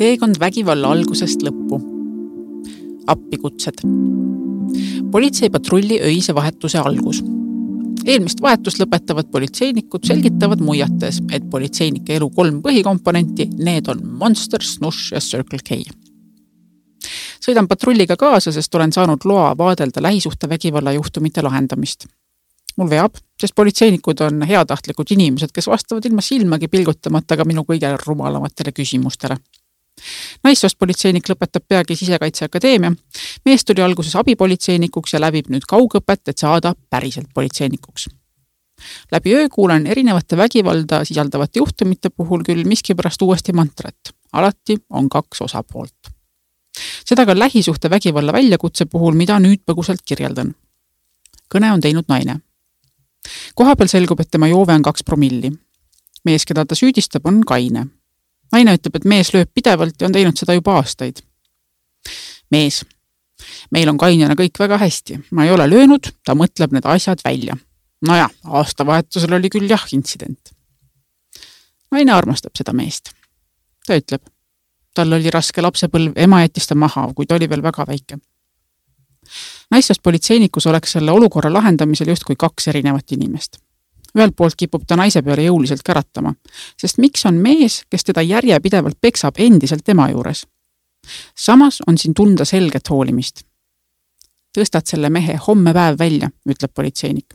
teekond vägivalla algusest lõppu. appikutsed. politseipatrulli öise vahetuse algus. eelmist vahetust lõpetavad politseinikud selgitavad muiates, et politseinike elu kolm põhikomponenti, need on Monster, Snush ja Circle K sõidan patrulliga kaasa, sest olen saanud loa vaadelda lähisuhtevägivalla juhtumite lahendamist. mul veab, sest politseinikud on heatahtlikud inimesed, kes vastavad ilma silmagi pilgutamata ka minu kõige rumalamatele küsimustele. Naissoost politseinik lõpetab peagi Sisekaitseakadeemia. mees tuli alguses abipolitseinikuks ja läbib nüüd kaugõpet, et saada päriselt politseinikuks läbi öö kuulen erinevate vägivalda sisaldavate juhtumite puhul küll miskipärast uuesti mantrat. alati on kaks osapoolt seda ka lähisuhtevägivalla väljakutse puhul, mida nüüd põgusalt kirjeldan. kõne on teinud naine. kohapeal selgub, et tema joove on kaks promilli. mees, keda ta süüdistab, on kaine. Naine ütleb, et mees lööb pidevalt ja on teinud seda juba aastaid. mees, meil on kainena kõik väga hästi, ma ei ole löönud, ta mõtleb need asjad välja. nojah, aastavahetusel oli küll jah intsident. naine armastab seda meest. ta ütleb tal oli raske lapsepõlv, ema jättis ta maha, kui ta oli veel väga väike. naissoost politseinikus oleks selle olukorra lahendamisel justkui kaks erinevat inimest. Ühelt poolt kipub ta naise peale jõuliselt käratama, sest miks on mees, kes teda järjepidevalt peksab, endiselt tema juures? samas on siin tunda selget hoolimist. tõstad selle mehe homme päev välja, ütleb politseinik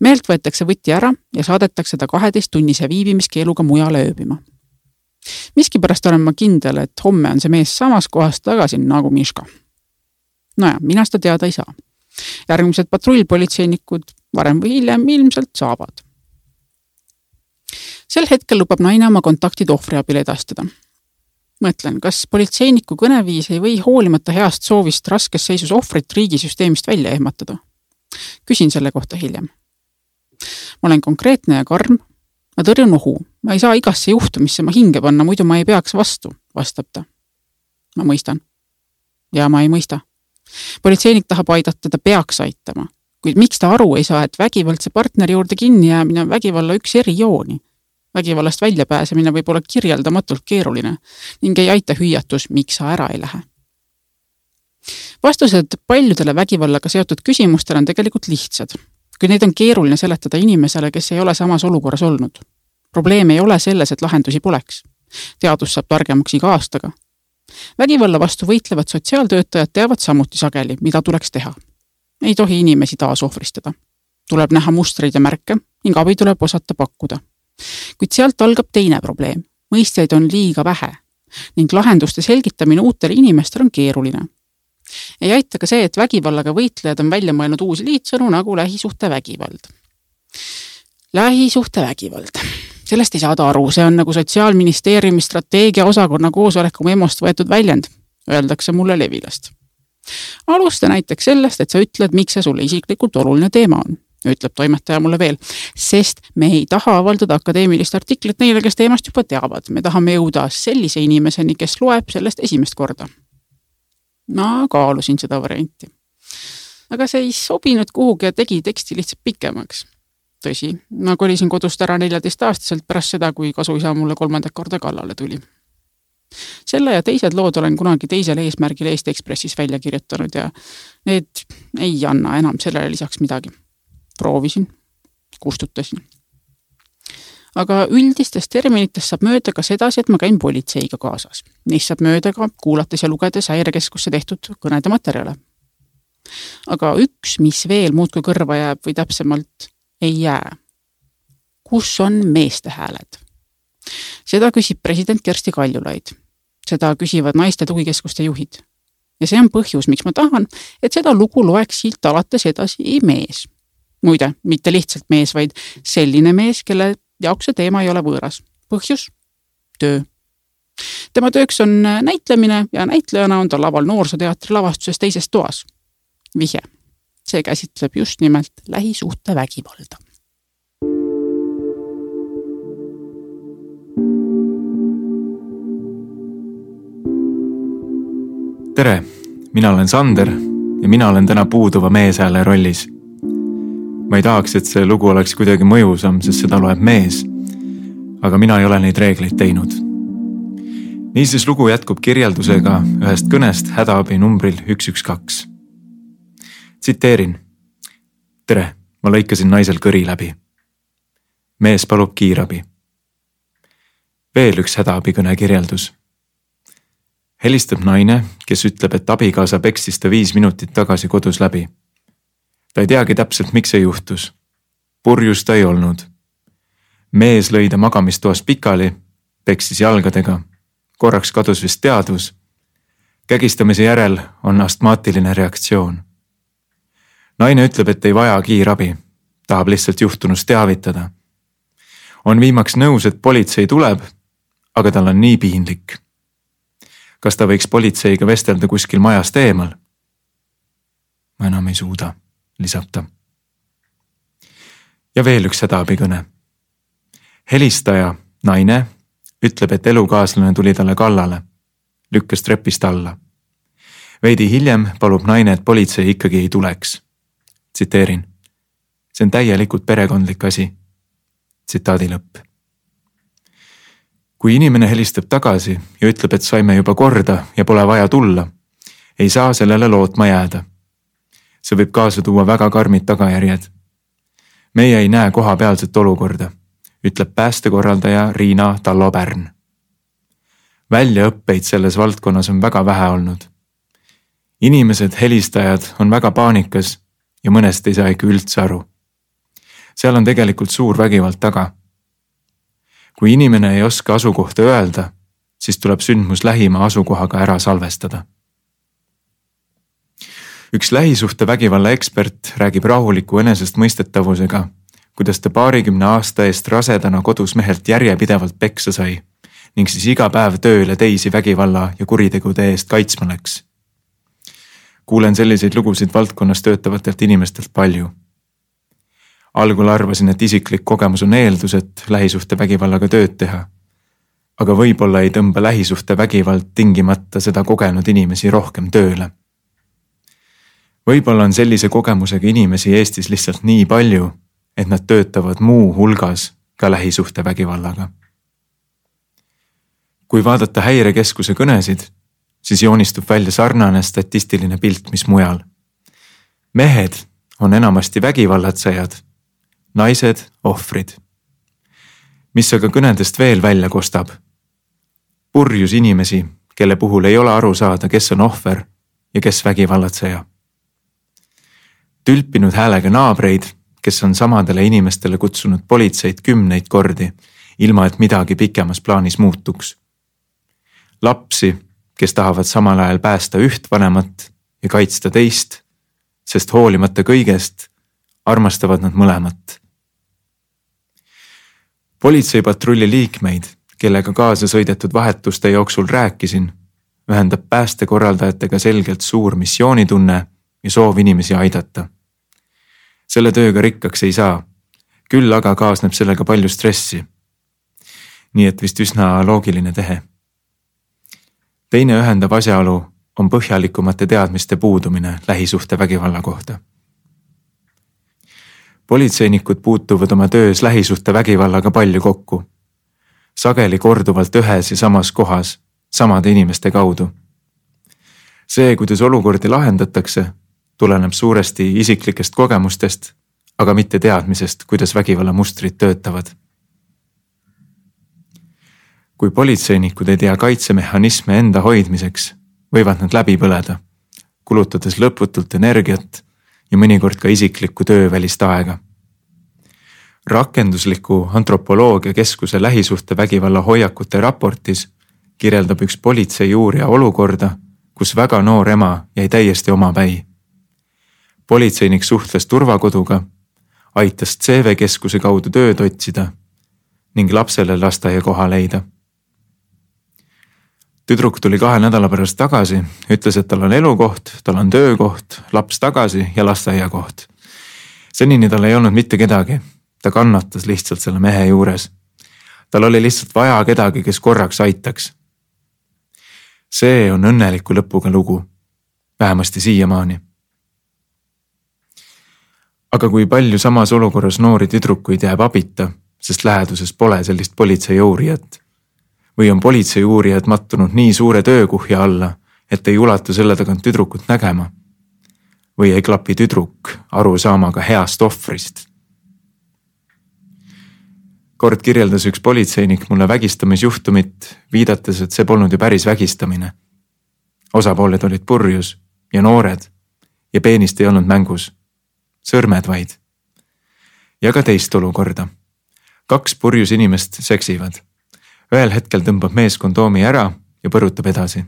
mehelt võetakse võti ära ja saadetakse ta kaheteisttunnise viibimiskeeluga mujale ööbima miskipärast olen ma kindel, et homme on see mees samas kohas tagasi nagu Miška. nojah, mina seda teada ei saa. järgmised patrullpolitseinikud varem või hiljem ilmselt saavad. sel hetkel lubab naine oma kontaktid ohvriabile edastada. mõtlen, kas politseiniku kõneviis ei või hoolimata heast soovist raskes seisus ohvrit riigisüsteemist välja ehmatada? küsin selle kohta hiljem. ma olen konkreetne ja karm ma tõrjun ohu, ma ei saa igasse juhtumisse ma hinge panna, muidu ma ei peaks vastu, vastab ta. ma mõistan. ja ma ei mõista. politseinik tahab aidata, ta peaks aitama, kuid miks ta aru ei saa, et vägivaldse partneri juurde kinnijäämine on vägivalla üks erijooni. vägivallast väljapääsemine võib olla kirjeldamatult keeruline ning ei aita hüüatus, miks sa ära ei lähe vastused paljudele vägivallaga seotud küsimustele on tegelikult lihtsad kuid neid on keeruline seletada inimesele, kes ei ole samas olukorras olnud. probleem ei ole selles, et lahendusi poleks. teadus saab targemaks iga aastaga. vägivalla vastu võitlevad sotsiaaltöötajad teavad samuti sageli, mida tuleks teha. Ei tohi inimesi taasohvristada. tuleb näha mustreid ja märke ning abi tuleb osata pakkuda. kuid sealt algab teine probleem. mõistjaid on liiga vähe ning lahenduste selgitamine uutele inimestele on keeruline ei aita ka see, et vägivallaga võitlejad on välja mõelnud uusi liitsõnu nagu lähisuhtevägivald. lähisuhtevägivald, sellest ei saada aru, see on nagu Sotsiaalministeeriumi strateegiaosakonna koosoleku memost võetud väljend, öeldakse mulle Levilast. Alusta näiteks sellest, et sa ütled, miks see sulle isiklikult oluline teema on ütleb toimetaja mulle veel, sest me ei taha avaldada akadeemilist artiklit neile, kes teemast juba teavad, me tahame jõuda sellise inimeseni, kes loeb sellest esimest korda ma kaalusin seda varianti. aga see ei sobinud kuhugi ja tegi teksti lihtsalt pikemaks. tõsi, ma kolisin kodust ära neljateistaastaselt pärast seda, kui kasuisa mulle kolmandat korda kallale tuli. Selle ja teised lood olen kunagi teisel eesmärgil Eesti Ekspressis välja kirjutanud ja need ei anna enam sellele lisaks midagi. proovisin, kustutasin aga üldistest terminitest saab mööda ka sedasi, et ma käin politseiga kaasas. Neist saab mööda ka kuulates ja lugedes häirekeskusse tehtud kõnede materjale. aga üks, mis veel muudkui kõrva jääb või täpsemalt ei jää. kus on meeste hääled? seda küsib president Kersti Kaljulaid. Seda küsivad naiste tugikeskuste juhid. ja see on põhjus, miks ma tahan, et seda lugu loeks siit alates edasi mees muide, mitte lihtsalt mees, vaid selline mees, kelle jaoks see teema ei ole võõras. põhjus? töö. tema tööks on näitlemine ja näitlejana on ta laval Noorsooteatri lavastuses Teises toas. vihje. see käsitleb just nimelt lähisuhtevägivalda. Tere, mina olen Sander ja mina olen täna puuduva meeshääle rollis ma ei tahaks, et see lugu oleks kuidagi mõjusam, sest seda loeb mees. aga mina ei ole neid reegleid teinud. niisiis lugu jätkub kirjeldusega ühest kõnest hädaabi numbril üks, üks, kaks. tsiteerin. tere, ma lõikasin naisel kõri läbi. mees palub kiirabi. veel üks hädaabikõne kirjeldus. Helistab naine, kes ütleb, et abikaasa peksis ta viis minutit tagasi kodus läbi. ta ei teagi täpselt, miks see juhtus. purjus ta ei olnud. mees lõi ta magamistoas pikali, peksis jalgadega korraks kadus vist teadvus. kägistamise järel on astmaatiline reaktsioon. naine ütleb, et ei vaja kiirabi, tahab lihtsalt juhtunust teavitada. on viimaks nõus, et politsei tuleb, aga tal on nii piinlik. Kas ta võiks politseiga vestelda kuskil majast eemal? ma enam ei suuda, lisab ta. ja veel üks hädaabikõne. helistaja, naine ütleb, et elukaaslane tuli talle kallale, lükkas trepist alla. veidi hiljem palub naine, et politsei ikkagi ei tuleks. tsiteerin. see on täielikult perekondlik asi. tsitaadi lõpp. Kui inimene helistab tagasi ja ütleb, et saime juba korda ja pole vaja tulla, ei saa sellele lootma jääda. see võib kaasa tuua väga karmid tagajärjed. meie ei näe kohapealset olukorda ütleb päästekorraldaja Riina Tallo-Pärn. väljaõppeid selles valdkonnas on väga vähe olnud. inimesed, helistajad on väga paanikas ja mõnest ei saa ikka üldse aru. seal on tegelikult suur vägivald taga. Kui inimene ei oska asukohta öelda, siis tuleb sündmus lähima asukohaga ära salvestada üks lähisuhtevägivalla ekspert räägib rahuliku enesestmõistetavusega kuidas ta paarikümne aasta eest rasedana kodus mehelt järjepidevalt peksa sai ning siis iga päev tööle teisi vägivalla ja kuritegude eest kaitsma läks. kuulen selliseid lugusid valdkonnas töötavatelt inimestelt palju. Algul arvasin, et isiklik kogemus on eeldus, et lähisuhtevägivallaga tööd teha. aga võib-olla ei tõmba lähisuhtevägivald tingimata seda kogenud inimesi rohkem tööle võib-olla on sellise kogemusega inimesi Eestis lihtsalt nii palju et nad töötavad muuhulgas ka lähisuhtevägivallaga. kui vaadata häirekeskuse kõnesid, siis joonistub välja sarnane statistiline pilt, mis mujal. mehed on enamasti vägivallatsejad, naised ohvrid. mis aga kõnedest veel välja kostab? purjus inimesi, kelle puhul ei ole aru saada, kes on ohver ja kes vägivallatseja. tülpinud häälega naabreid kes on samadele inimestele kutsunud politseid kümneid kordi, ilma et midagi pikemas plaanis muutuks. lapsi, kes tahavad samal ajal päästa üht vanemat ja kaitsta teist, sest hoolimata kõigest armastavad nad mõlemat. Politseipatrulli liikmeid, kellega kaasa sõidetud vahetuste jooksul rääkisin, ühendab päästekorraldajatega selgelt suur missioonitunne ja soov inimesi aidata selle tööga rikkaks ei saa. küll aga kaasneb sellega palju stressi. nii et vist üsna loogiline tehe. teine ühendav asjaolu on põhjalikumate teadmiste puudumine lähisuhtevägivalla kohta. Politseinikud puutuvad oma töös lähisuhtevägivallaga palju kokku. sageli korduvalt ühes ja samas kohas, samade inimeste kaudu. see, kuidas olukordi lahendatakse tuleneb suuresti isiklikest kogemustest, aga mitte teadmisest, kuidas vägivallamustrid töötavad. kui politseinikud ei tea kaitsemehhanisme enda hoidmiseks, võivad nad läbi põleda, kulutades lõputult energiat ja mõnikord ka isiklikku töövälist aega. rakendusliku antropoloogia keskuse lähisuhtevägivalla hoiakute raportis kirjeldab üks politseiuurija olukorda, kus väga noor ema jäi täiesti omapäi politseinik suhtles turvakoduga, aitas CV keskuse kaudu tööd otsida ning lapsele lasteaiakoha leida. Tüdruk tuli kahe nädala pärast tagasi, ütles, et tal on elukoht, tal on töökoht, laps tagasi ja lasteaiakoht. senini tal ei olnud mitte kedagi, ta kannatas lihtsalt selle mehe juures. tal oli lihtsalt vaja kedagi, kes korraks aitaks. see on õnneliku lõpuga lugu, vähemasti siiamaani aga kui palju samas olukorras noori tüdrukuid jääb abita, sest läheduses pole sellist politseiuurijat. Või on politsei uurijad mattunud nii suure töökuhja alla, et ei ulatu selle tagant tüdrukut nägema. või ei klapi tüdruk arusaamaga heast ohvrist. kord kirjeldas üks politseinik mulle vägistamisjuhtumit, viidates, et see polnud ju päris vägistamine. osapooled olid purjus ja noored ja peenist ei olnud mängus, sõrmed vaid. ja ka teist olukorda. kaks purjus inimest seksivad ühel hetkel tõmbab mees kondoomi ära ja põrutab edasi.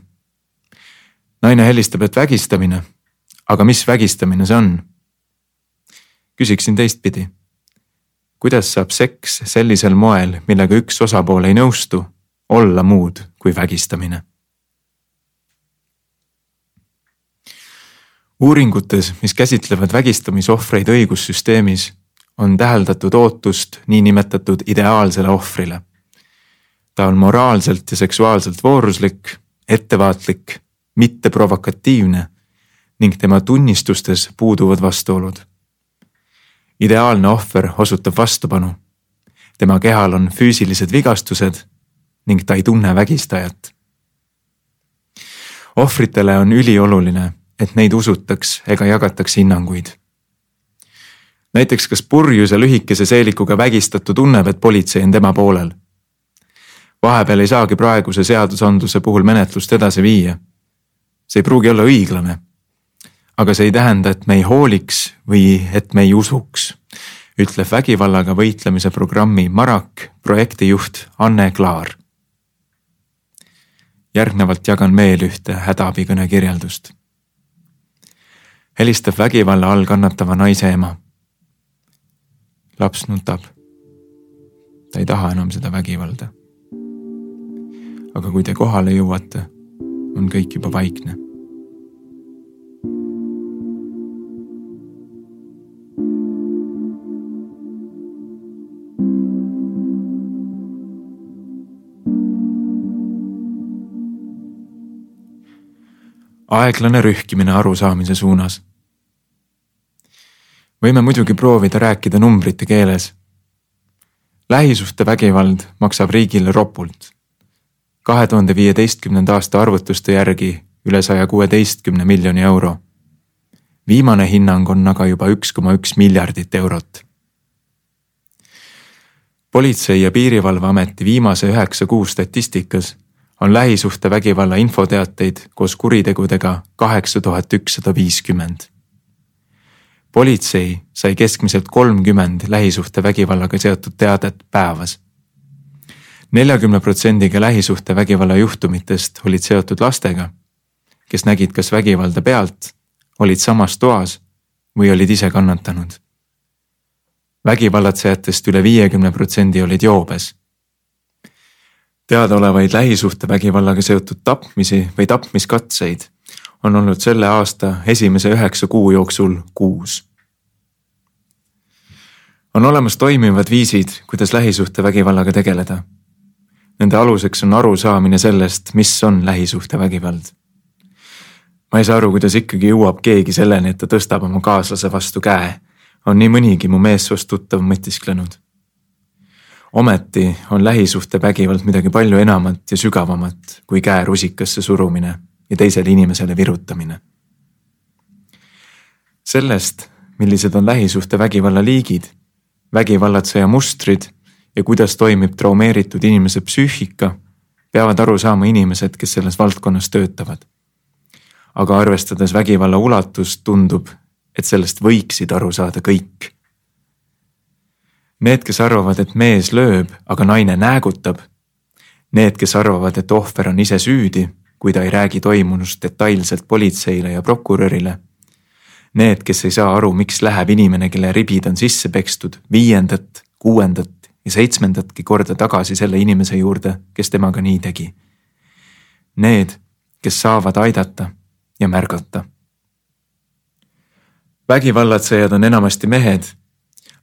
naine helistab, et vägistamine. aga mis vägistamine see on? küsiksin teistpidi. kuidas saab seks sellisel moel, millega üks osapool ei nõustu, olla muud kui vägistamine? uuringutes, mis käsitlevad vägistamisohvreid õigussüsteemis, on täheldatud ootust niinimetatud ideaalsele ohvrile ta on moraalselt ja seksuaalselt vooruslik, ettevaatlik, mitte provokatiivne ning tema tunnistustes puuduvad vastuolud. ideaalne ohver osutab vastupanu. tema kehal on füüsilised vigastused ning ta ei tunne vägistajat. ohvritele on ülioluline, et neid usutaks ega jagataks hinnanguid. näiteks, kas purjus ja lühikese seelikuga vägistatu tunneb, et politsei on tema poolel vahepeal ei saagi praeguse seadusandluse puhul menetlust edasi viia. see ei pruugi olla õiglane. aga see ei tähenda, et me ei hooliks või et me ei usuks, ütleb vägivallaga võitlemise programmi Marak projektijuht Anne Klaar. järgnevalt jagan veel ühte hädaabikõne kirjeldust. helistab vägivalla all kannatava naise ema. laps nutab. ta ei taha enam seda vägivalda aga kui te kohale jõuate, on kõik juba vaikne. aeglane rühkimine arusaamise suunas. võime muidugi proovida rääkida numbrite keeles. lähisuhtevägivald maksab riigile ropult kahe tuhande viieteistkümnenda aasta arvutuste järgi üle saja kuueteistkümne miljoni euro. viimane hinnang on aga juba üks koma üks miljardit eurot. politsei ja Piirivalveameti viimase üheksa kuu statistikas on lähisuhtevägivalla infoteateid koos kuritegudega kaheksa tuhat ükssada viiskümmend. politsei sai keskmiselt kolmkümmend lähisuhtevägivallaga seotud teadet päevas neljakümne protsendiga lähisuhtevägivalla juhtumitest olid seotud lastega, kes nägid kas vägivalda pealt, olid samas toas või olid ise kannatanud. vägivallatsejatest üle viiekümne protsendi olid joobes. teadaolevaid lähisuhtevägivallaga seotud tapmisi või tapmiskatseid on olnud selle aasta esimese üheksa kuu jooksul kuus. on olemas toimivad viisid, kuidas lähisuhtevägivallaga tegeleda Nende aluseks on arusaamine sellest, mis on lähisuhtevägivald. ma ei saa aru, kuidas ikkagi jõuab keegi selleni, et ta tõstab oma kaaslase vastu käe. on nii mõnigi mu meessoost tuttav mõtisklenud. ometi on lähisuhtevägivald midagi palju enamat ja sügavamat kui käe rusikasse surumine ja teisele inimesele virutamine. sellest, millised on lähisuhtevägivalla liigid, vägivallatseja mustrid ja kuidas toimib traumeeritud inimese psüühika, peavad aru saama inimesed, kes selles valdkonnas töötavad. aga arvestades vägivalla ulatust, tundub, et sellest võiksid aru saada kõik. Need, kes arvavad, et mees lööb, aga naine näägutab. Need, kes arvavad, et ohver on ise süüdi, kui ta ei räägi toimunust detailselt politseile ja prokurörile. Need, kes ei saa aru, miks läheb inimene, kelle ribid on sisse pekstud, viiendat, kuuendat ja seitsmendatki korda tagasi selle inimese juurde, kes temaga nii tegi. Need, kes saavad aidata ja märgata. vägivallatsejad on enamasti mehed,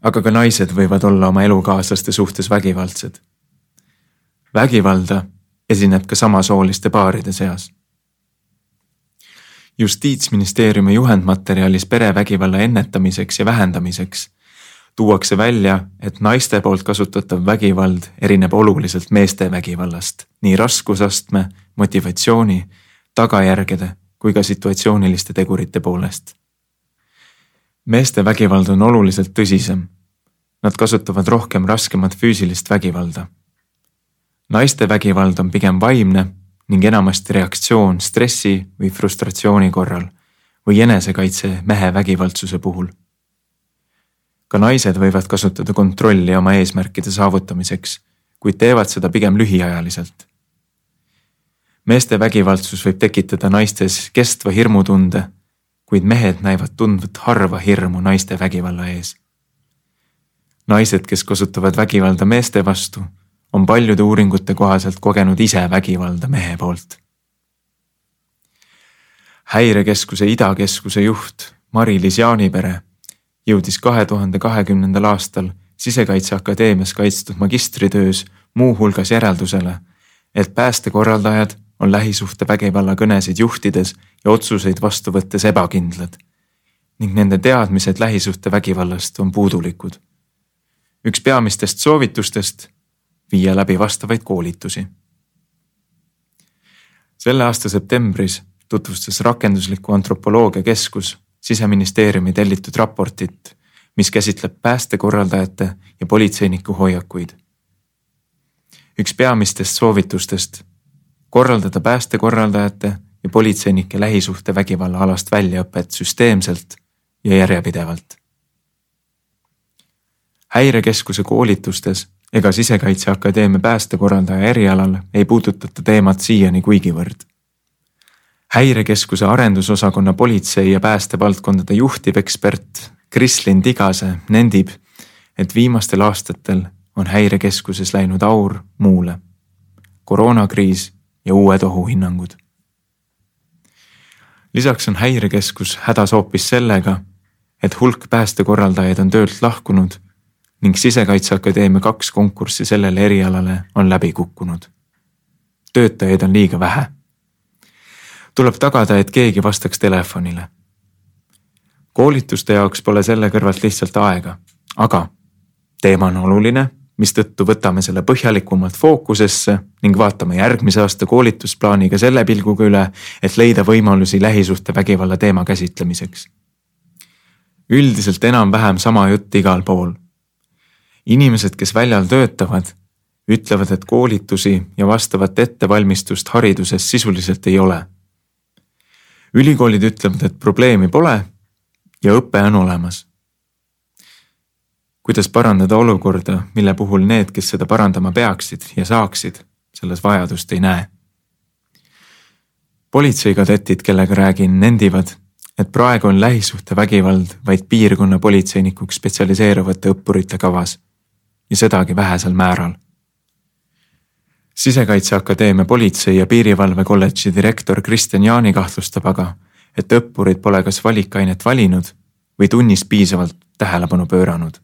aga ka naised võivad olla oma elukaaslaste suhtes vägivaldsed. vägivalda esineb ka samasooliste paaride seas justiitsministeeriumi juhendmaterjalis perevägivalla ennetamiseks ja vähendamiseks tuuakse välja, et naiste poolt kasutatav vägivald erineb oluliselt meeste vägivallast nii raskusastme, motivatsiooni, tagajärgede kui ka situatsiooniliste tegurite poolest. meeste vägivald on oluliselt tõsisem. Nad kasutavad rohkem raskemat füüsilist vägivalda. naiste vägivald on pigem vaimne ning enamasti reaktsioon stressi või frustratsiooni korral või enesekaitse mehe vägivaldsuse puhul. Ka naised võivad kasutada kontrolli oma eesmärkide saavutamiseks, kuid teevad seda pigem lühiajaliselt. meeste vägivaldsus võib tekitada naistes kestva hirmutunde, kuid mehed näivad tundvat harva hirmu naiste vägivalla ees. naised, kes kasutavad vägivalda meeste vastu, on paljude uuringute kohaselt kogenud ise vägivalda mehe poolt häirekeskuse idakeskuse juht Mari-Liis Jaanipere jõudis kahe tuhande kahekümnendal aastal Sisekaitseakadeemias kaitstud magistritöös muuhulgas järeldusele, et päästekorraldajad on lähisuhtevägivalla kõnesid juhtides ja otsuseid vastu võttes ebakindlad ning nende teadmised lähisuhtevägivallast on puudulikud. üks peamistest soovitustest viia läbi vastavaid koolitusi. selle aasta septembris tutvustas Rakendusliku Antropoloogia Keskus siseministeeriumi tellitud raportit, mis käsitleb päästekorraldajate ja politseiniku hoiakuid. üks peamistest soovitustest korraldada päästekorraldajate ja politseinike lähisuhtevägivalla alast väljaõpet süsteemselt ja järjepidevalt. häirekeskuse koolitustes ega Sisekaitseakadeemia päästekorraldaja erialal ei puudutata teemat siiani kuigivõrd häirekeskuse arendusosakonna politsei ja päästevaldkondade juhtivekspert Krislin Tigase nendib, et viimastel aastatel on häirekeskuses läinud aur muule. koroonakriis ja uued ohuhinnangud. lisaks on häirekeskus hädas hoopis sellega, et hulk päästekorraldajaid on töölt lahkunud ning Sisekaitseakadeemia kaks konkurssi sellele erialale on läbi kukkunud. töötajaid on liiga vähe tuleb tagada, et keegi vastaks telefonile. koolituste jaoks pole selle kõrvalt lihtsalt aega, aga teema on oluline, mistõttu võtame selle põhjalikumalt fookusesse ning vaatame järgmise aasta koolitusplaani ka selle pilguga üle, et leida võimalusi lähisuhtevägivalla teema käsitlemiseks. üldiselt enam-vähem sama jutt igal pool. inimesed, kes väljal töötavad, ütlevad, et koolitusi ja vastavat ettevalmistust hariduses sisuliselt ei ole ülikoolid ütlevad, et probleemi pole ja õpe on olemas. kuidas parandada olukorda, mille puhul need, kes seda parandama peaksid ja saaksid, selles vajadust ei näe? politseikadetid, kellega räägin, nendivad, et praegu on lähisuhtevägivald vaid piirkonna politseinikuks spetsialiseeruvate õppurite kavas ja sedagi vähesel määral sisekaitseakadeemia politsei ja piirivalve kolledži direktor Kristjan Jaani kahtlustab aga, et õppurid pole kas valikainet valinud või tunnis piisavalt tähelepanu pööranud.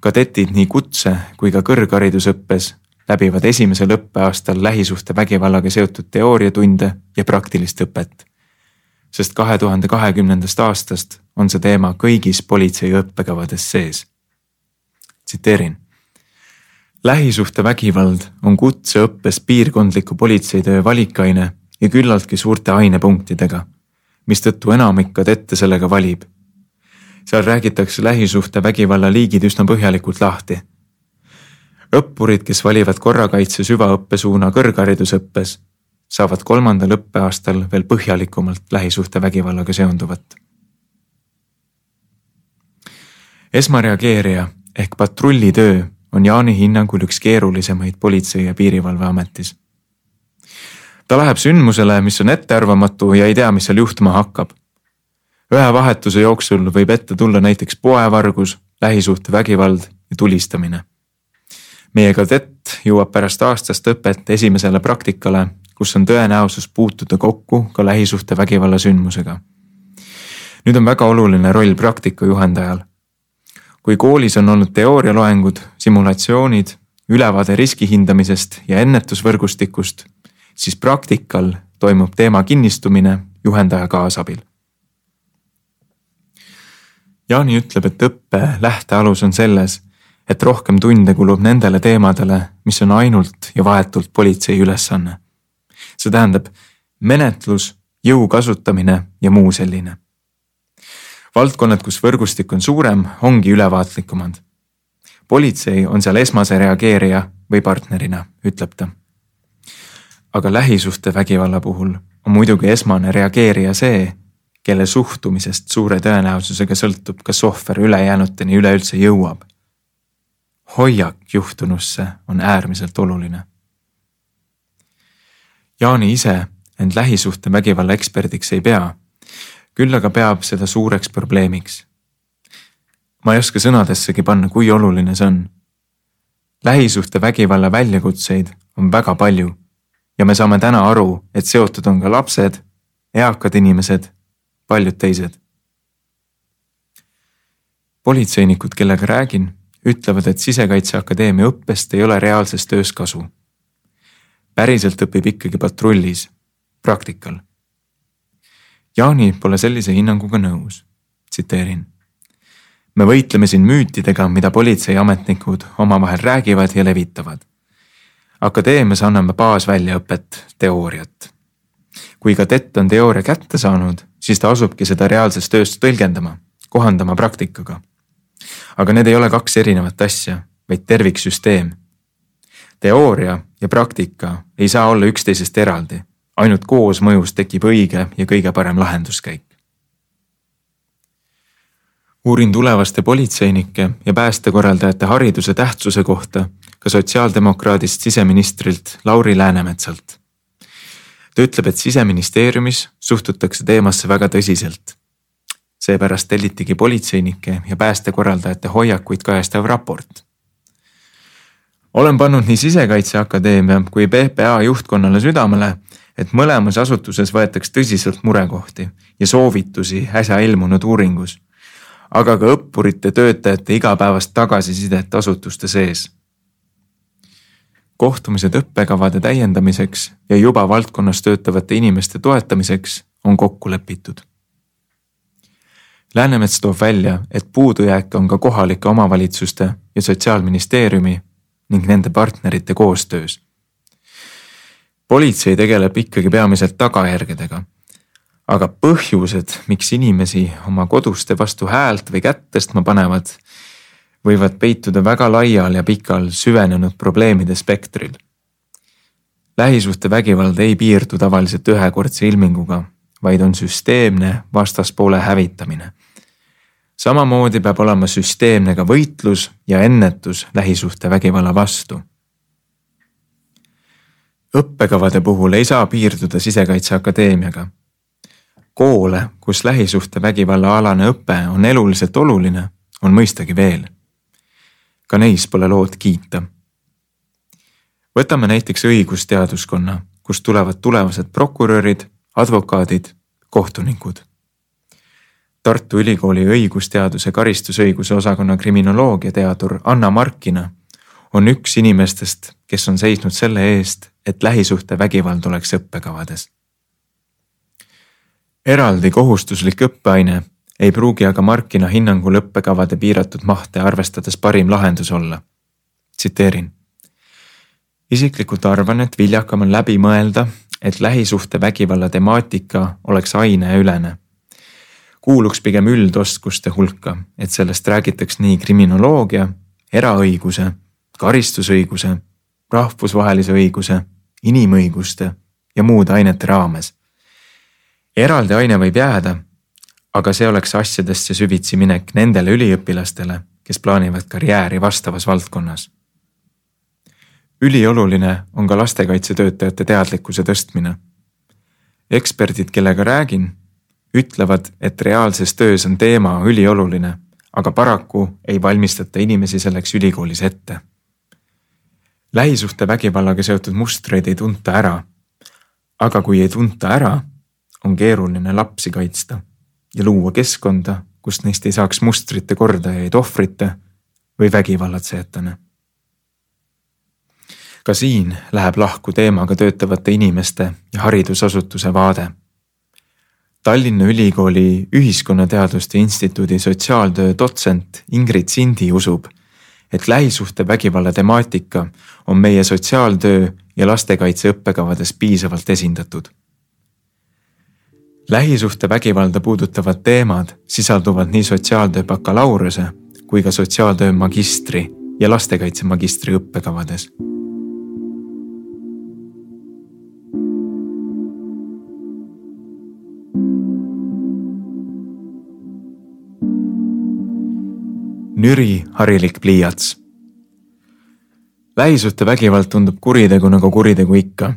kadetid nii kutse kui ka kõrgharidusõppes läbivad esimesel õppeaastal lähisuhtevägivallaga seotud teooriatunde ja praktilist õpet. sest kahe tuhande kahekümnendast aastast on see teema kõigis politsei õppekavades sees. tsiteerin lähisuhtevägivald on kutseõppes piirkondliku politseitöö valikaine ja küllaltki suurte ainepunktidega, mistõttu enamik kadette sellega valib. seal räägitakse lähisuhtevägivalla liigid üsna põhjalikult lahti. õppurid, kes valivad korrakaitse süvaõppesuuna kõrgharidusõppes, saavad kolmandal õppeaastal veel põhjalikumalt lähisuhtevägivallaga seonduvat. esmareageerija ehk patrullitöö on Jaani hinnangul üks keerulisemaid Politsei- ja Piirivalveametis. ta läheb sündmusele, mis on ettearvamatu ja ei tea, mis seal juhtuma hakkab. ühe vahetuse jooksul võib ette tulla näiteks poevargus, lähisuhtevägivald ja tulistamine. meie kadett jõuab pärast aastast õpet esimesele praktikale, kus on tõenäosus puutuda kokku ka lähisuhtevägivalla sündmusega. nüüd on väga oluline roll praktika juhendajal kui koolis on olnud teoorialoengud, simulatsioonid, ülevaade riski hindamisest ja ennetusvõrgustikust, siis praktikal toimub teema kinnistumine juhendaja kaasabil. Jaani ütleb, et õppe lähtealus on selles, et rohkem tunde kulub nendele teemadele, mis on ainult ja vahetult politsei ülesanne. see tähendab menetlus, jõu kasutamine ja muu selline. Valdkonnad, kus võrgustik on suurem, ongi ülevaatlikumad. politsei on seal esmase reageerija või partnerina, ütleb ta. aga lähisuhtevägivalla puhul on muidugi esmane reageerija see, kelle suhtumisest suure tõenäosusega sõltub, kas ohver ülejäänuteni üleüldse jõuab. hoiak juhtunusse on äärmiselt oluline. Jaani ise end lähisuhtevägivalla eksperdiks ei pea, küll aga peab seda suureks probleemiks. ma ei oska sõnadessegi panna, kui oluline see on. lähisuhtevägivalla väljakutseid on väga palju ja me saame täna aru, et seotud on ka lapsed, eakad inimesed paljud teised. politseinikud, kellega räägin, ütlevad, et Sisekaitseakadeemia õppest ei ole reaalses töös kasu. päriselt õpib ikkagi patrullis, praktikal. Jaani pole sellise hinnanguga nõus. tsiteerin. me võitleme siin müütidega, mida politseiametnikud omavahel räägivad ja levitavad. akadeemias anname baasväljaõpet, teooriat. kui kadett on teooria kätte saanud siis ta asubki seda reaalses töös tõlgendama, kohandama praktikaga. aga need ei ole kaks erinevat asja, vaid terviksüsteem. teooria ja praktika ei saa olla üksteisest eraldi, ainult koosmõjus tekib õige ja kõige parem lahenduskäik. uurin tulevaste politseinike ja päästekorraldajate hariduse tähtsuse kohta ka sotsiaaldemokraadist siseministrilt Lauri Läänemetsalt ta ütleb, et siseministeeriumis suhtutakse teemasse väga tõsiselt. seepärast tellitigi politseinike ja päästekorraldajate hoiakuid kajastav raport. olen pannud nii Sisekaitseakadeemia kui PPA juhtkonnale südamele, et mõlemas asutuses võetaks tõsiselt murekohti ja soovitusi äsja ilmunud uuringus, aga ka õppurite, töötajate igapäevast tagasisidet asutuste sees kohtumised õppekavade täiendamiseks ja juba valdkonnas töötavate inimeste toetamiseks on kokku lepitud. Läänemets toob välja, et puudujääke on ka kohalike omavalitsuste ja Sotsiaalministeeriumi ning nende partnerite koostöös. Politsei tegeleb ikkagi peamiselt tagajärgedega. aga põhjused, miks inimesi oma koduste vastu häält või kätt tõstma panevad, võivad peituda väga laial ja pikal süvenenud probleemide spektril. lähisuhtevägivald ei piirdu tavaliselt ühekordse ilminguga, vaid on süsteemne vastaspoole hävitamine. samamoodi peab olema süsteemne ka võitlus ja ennetus lähisuhtevägivalla vastu. Õppekavade puhul ei saa piirduda Sisekaitseakadeemiaga koole, kus lähisuhtevägivalla alane õpe on eluliselt oluline, on mõistagi veel ka neis pole lood kiita. võtame näiteks õigusteaduskonna, kust tulevad tulevased prokurörid, advokaadid, kohtunikud. Tartu Ülikooli õigusteaduse karistusõiguse osakonna kriminoloogiateadur Anna Markina on üks inimestest, kes on seisnud selle eest, et lähisuhtevägivald oleks õppekavades. eraldi kohustuslik õppeaine ei pruugi aga Markina hinnangul õppekavade piiratud mahte arvestades parim lahendus olla. tsiteerin. isiklikult arvan, et viljakam on läbi mõelda, et lähisuhtevägivalla temaatika oleks aineülene. kuuluks pigem üldoskuste hulka, et sellest räägitaks nii kriminoloogia, eraõiguse, karistusõiguse, rahvusvahelise õiguse, inimõiguste ja muude ainete raames. eraldi aine võib jääda aga see oleks asjadesse süvitsi minek nendele üliõpilastele, kes plaanivad karjääri vastavas valdkonnas. ülioluline on ka lastekaitsetöötajate teadlikkuse tõstmine. eksperdid, kellega räägin, ütlevad, et reaalses töös on teema ülioluline, aga paraku ei valmistata inimesi selleks ülikoolis ette. Lähisuhtevägivallaga seotud mustreid ei tunta ära. aga kui ei tunta ära, on keeruline lapsi kaitsta ja luua keskkonda, kust neist ei saaks mustrite kordajaid ohvrite või vägivallatsejatena. ka siin läheb lahku teemaga töötavate inimeste ja haridusasutuse vaade. Tallinna Ülikooli Ühiskonnateaduste Instituudi sotsiaaltöö dotsent Ingrid Sindi usub, et lähisuhtevägivalla temaatika on meie sotsiaaltöö ja lastekaitse õppekavades piisavalt esindatud. lähisuhtevägivalda puudutavad teemad sisalduvad nii sotsiaaltöö bakalaureuse kui ka sotsiaaltöö magistri ja lastekaitse magistri õppekavades nüri harilik pliiats. lähisuhtevägivald tundub kuritegu nagu kuritegu ikka.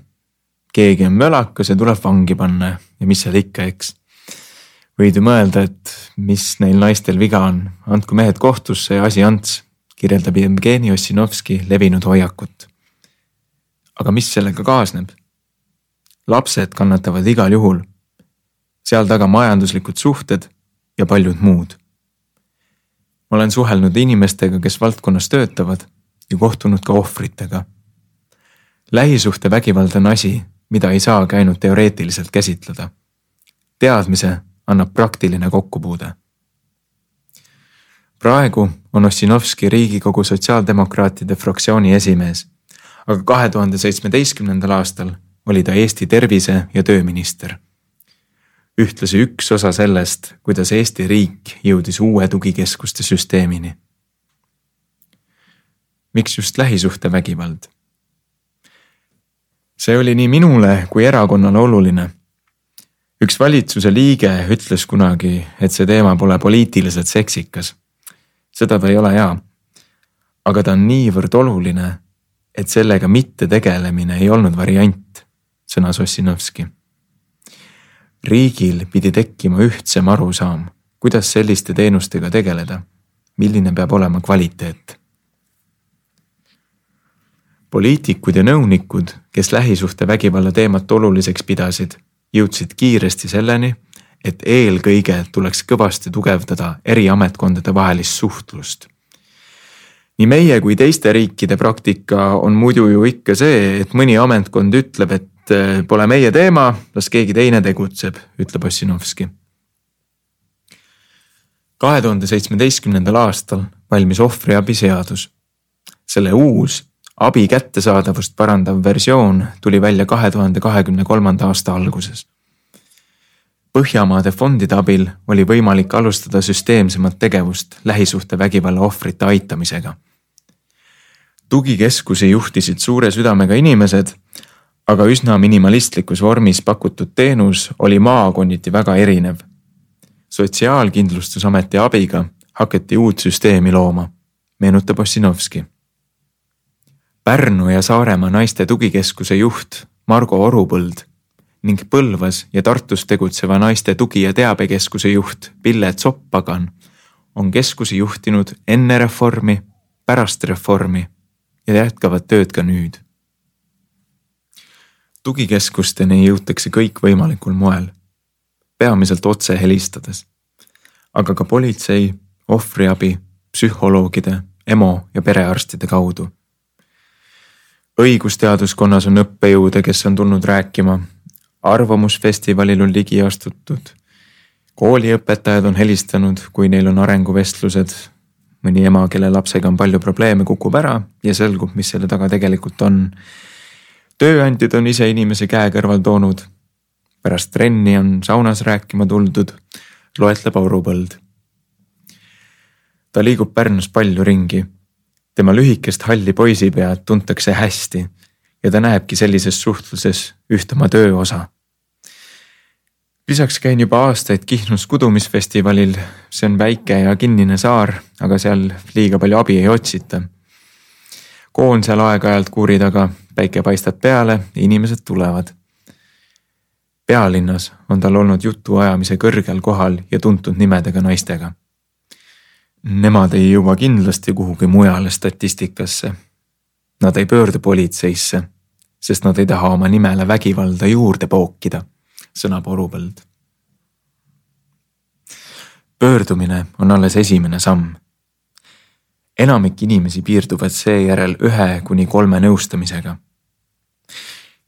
keegi on mölakas ja tuleb vangi panna ja mis seal ikka, eks. võid ju mõelda, et mis neil naistel viga on, andku mehed kohtusse ja asi ants, kirjeldab Jevgeni Ossinovski levinud hoiakut. aga mis sellega kaasneb? lapsed kannatavad igal juhul. seal taga majanduslikud suhted ja paljud muud ma olen suhelnud inimestega, kes valdkonnas töötavad ja kohtunud ka ohvritega. lähisuhtevägivald on asi, mida ei saagi ainult teoreetiliselt käsitleda. teadmise annab praktiline kokkupuude. praegu on Ossinovski Riigikogu Sotsiaaldemokraatide fraktsiooni esimees, aga kahe tuhande seitsmeteistkümnendal aastal oli ta Eesti tervise- ja tööminister ühtlasi üks osa sellest, kuidas Eesti riik jõudis uue tugikeskuste süsteemini. miks just lähisuhtevägivald? see oli nii minule kui erakonnale oluline. üks valitsuse liige ütles kunagi, et see teema pole poliitiliselt seksikas. seda ta ei ole jaa. aga ta on niivõrd oluline, et sellega mitte tegelemine ei olnud variant, sõnas Ossinovski riigil pidi tekkima ühtsem arusaam, kuidas selliste teenustega tegeleda, milline peab olema kvaliteet. poliitikud ja nõunikud, kes lähisuhtevägivalla teemat oluliseks pidasid, jõudsid kiiresti selleni, et eelkõige tuleks kõvasti tugevdada eri ametkondade vahelist suhtlust nii meie kui teiste riikide praktika on muidu ju ikka see, et mõni ametkond ütleb, et Eh, pole meie teema, las keegi teine tegutseb, ütleb Ossinovski. kahe tuhande seitsmeteistkümnendal aastal valmis ohvriabi seadus. selle uus abi kättesaadavust parandav versioon tuli välja kahe tuhande kahekümne kolmanda aasta alguses. Põhjamaade fondide abil oli võimalik alustada süsteemsemat tegevust lähisuhtevägivalla ohvrite aitamisega. tugikeskusi juhtisid suure südamega inimesed aga üsna minimalistlikus vormis pakutud teenus oli maakonniti väga erinev. sotsiaalkindlustusameti abiga hakati uut süsteemi looma, meenutab Ossinovski. Pärnu ja Saaremaa naiste tugikeskuse juht Margo Orupõld ning Põlvas ja Tartus tegutseva naiste tugi- ja teabekeskuse juht Pille Tsoppagan on keskusi juhtinud enne reformi, pärast reformi ja jätkavad tööd ka nüüd tugikeskusteni jõutakse kõikvõimalikul moel, peamiselt otse helistades, aga ka politsei, ohvriabi, psühholoogide, EMO ja perearstide kaudu. õigusteaduskonnas on õppejõude, kes on tulnud rääkima, arvamusfestivalil on ligi astutud, kooliõpetajad on helistanud, kui neil on arenguvestlused, mõni ema, kelle lapsega on palju probleeme, kukub ära ja selgub, mis selle taga tegelikult on tööandjad on ise inimese käe kõrval toonud. pärast trenni on saunas rääkima tuldud, loetleb Auru Põld. ta liigub Pärnus palju ringi. tema lühikest halli poisipead tuntakse hästi ja ta näebki sellises suhtluses üht oma töö osa. lisaks käin juba aastaid Kihnus kudumisfestivalil, see on väike ja kinnine saar, aga seal liiga palju abi ei otsita. koon seal aeg-ajalt kuuri taga päike paistab peale, inimesed tulevad. pealinnas on tal olnud jutuajamise kõrgel kohal ja tuntud nimedega naistega. Nemad ei jõua kindlasti kuhugi mujale statistikasse. Nad ei pöördu politseisse, sest nad ei taha oma nimele vägivalda juurde pookida, sõnab Orupõld. pöördumine on alles esimene samm enamik inimesi piirduvad seejärel ühe kuni kolme nõustamisega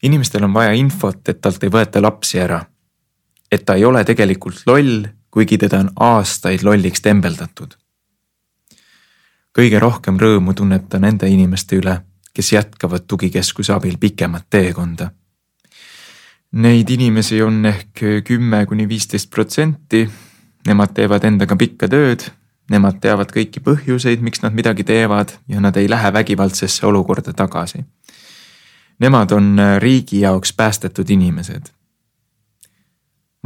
inimestel on vaja infot, et talt ei võeta lapsi ära. et ta ei ole tegelikult loll, kuigi teda on aastaid lolliks tembeldatud. kõige rohkem rõõmu tunneb ta nende inimeste üle, kes jätkavad tugikeskuse abil pikemat teekonda. Neid inimesi on ehk kümme kuni viisteist protsenti. Nemad teevad endaga pikka tööd, nemad teavad kõiki põhjuseid, miks nad midagi teevad ja nad ei lähe vägivaldsesse olukorda tagasi. Nemad on riigi jaoks päästetud inimesed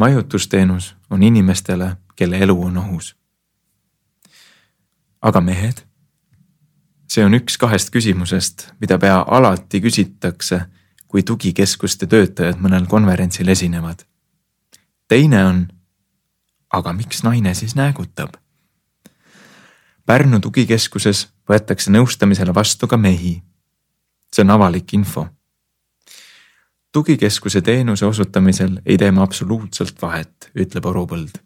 majutusteenus on inimestele, kelle elu on ohus. aga mehed? see on üks kahest küsimusest, mida pea alati küsitakse, kui tugikeskuste töötajad mõnel konverentsil esinevad. teine on, aga miks naine siis näägutab? Pärnu tugikeskuses võetakse nõustamisele vastu ka mehi. see on avalik info tugikeskuse teenuse osutamisel ei tee me absoluutselt vahet, ütleb Orupõld.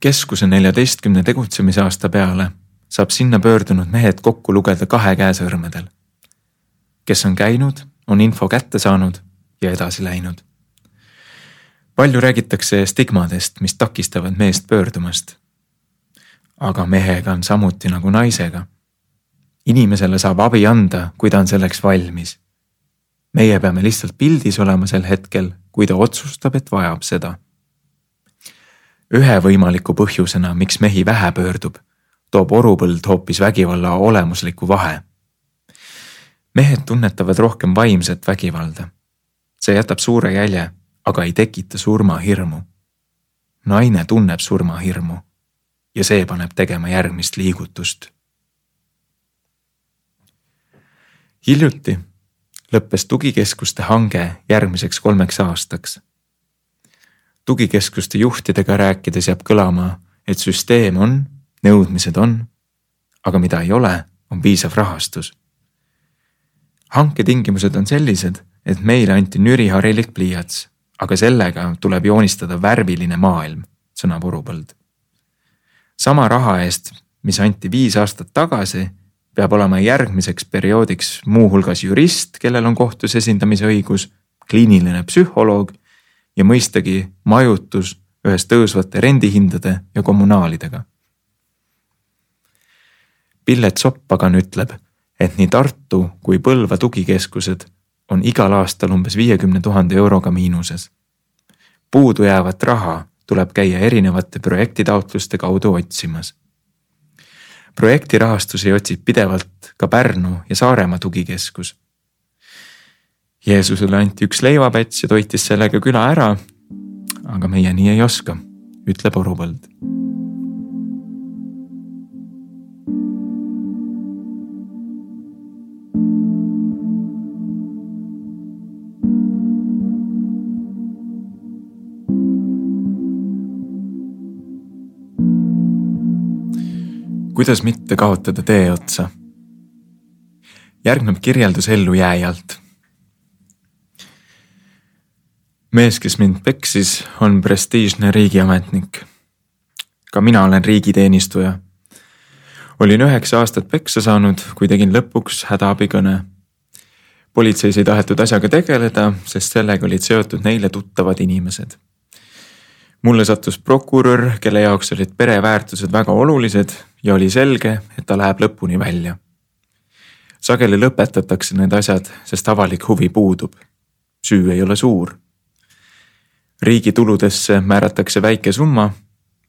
keskuse neljateistkümne tegutsemisaasta peale saab sinna pöördunud mehed kokku lugeda kahe käe sõrmedel. kes on käinud, on info kätte saanud ja edasi läinud. palju räägitakse stigmadest, mis takistavad meest pöördumast. aga mehega on samuti nagu naisega inimesele saab abi anda, kui ta on selleks valmis. meie peame lihtsalt pildis olema sel hetkel, kui ta otsustab, et vajab seda. ühe võimaliku põhjusena, miks mehi vähe pöördub, toob Orupõld hoopis vägivalla olemusliku vahe. mehed tunnetavad rohkem vaimset vägivalda. see jätab suure jälje, aga ei tekita surmahirmu. naine tunneb surmahirmu ja see paneb tegema järgmist liigutust hiljuti lõppes tugikeskuste hange järgmiseks kolmeks aastaks. tugikeskuste juhtidega rääkides jääb kõlama, et süsteem on, nõudmised on, aga mida ei ole, on piisav rahastus. hanketingimused on sellised, et meile anti nüriharilik pliiats, aga sellega tuleb joonistada värviline maailm, sõnab Urupõld. sama raha eest, mis anti viis aastat tagasi peab olema järgmiseks perioodiks muuhulgas jurist, kellel on kohtus esindamise õigus, kliiniline psühholoog ja mõistagi majutus ühes tõusvate rendihindade ja kommunaalidega. Pillet Soppagan ütleb, et nii Tartu kui Põlva tugikeskused on igal aastal umbes viiekümne tuhande euroga miinuses. puudujäävat raha tuleb käia erinevate projektitaotluste kaudu otsimas projektirahastusi otsib pidevalt ka Pärnu ja Saaremaa tugikeskus. Jeesusele anti üks leivapäts ja toitis sellega küla ära. aga meie nii ei oska, ütleb Orupõld kuidas mitte kaotada tee otsa. järgneb kirjeldus ellujääjalt. mees, kes mind peksis, on prestiižne riigiametnik. ka mina olen riigiteenistuja. olin üheksa aastat peksa saanud, kui tegin lõpuks hädaabikõne. politseis ei tahetud asjaga tegeleda, sest sellega olid seotud neile tuttavad inimesed mulle sattus prokurör, kelle jaoks olid pereväärtused väga olulised ja oli selge, et ta läheb lõpuni välja. sageli lõpetatakse need asjad, sest avalik huvi puudub. süü ei ole suur. riigi tuludesse määratakse väike summa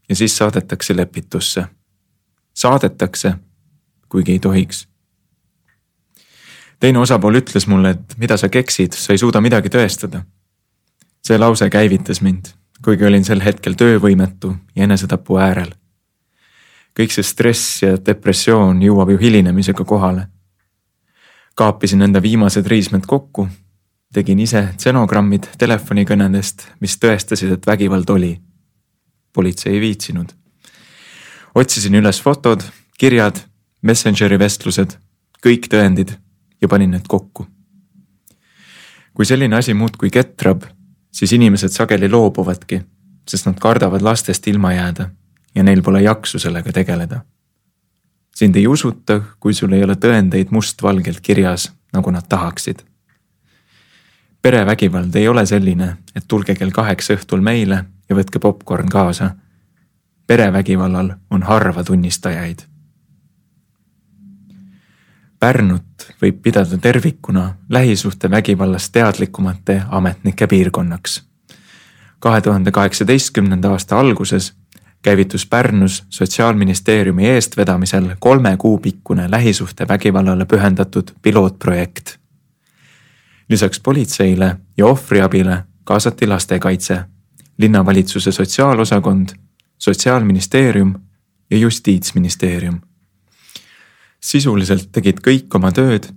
ja siis saadetakse lepitusse. saadetakse, kuigi ei tohiks. teine osapool ütles mulle, et mida sa keksid, sa ei suuda midagi tõestada. see lause käivitas mind kuigi olin sel hetkel töövõimetu ja enesetapu äärel. kõik see stress ja depressioon jõuab ju hilinemisega kohale. kaapisin enda viimased riismed kokku, tegin ise stenogrammid telefonikõnedest, mis tõestasid, et vägivald oli. politsei ei viitsinud. otsisin üles fotod, kirjad, Messengeri vestlused, kõik tõendid ja panin need kokku. kui selline asi muudkui ketrab siis inimesed sageli loobuvadki, sest nad kardavad lastest ilma jääda ja neil pole jaksu sellega tegeleda. sind ei usuta, kui sul ei ole tõendeid mustvalgelt kirjas, nagu nad tahaksid. perevägivald ei ole selline, et tulge kell kaheksa õhtul meile ja võtke popkorn kaasa. perevägivallal on harva tunnistajaid. Pärnut võib pidada tervikuna lähisuhtevägivallast teadlikumate ametnike piirkonnaks. kahe tuhande kaheksateistkümnenda aasta alguses käivitus Pärnus Sotsiaalministeeriumi eestvedamisel kolme kuu pikkune lähisuhtevägivallale pühendatud pilootprojekt. lisaks politseile ja ohvriabile kaasati lastekaitse, linnavalitsuse sotsiaalosakond, Sotsiaalministeerium ja Justiitsministeerium. Sisuliselt tegid kõik oma tööd,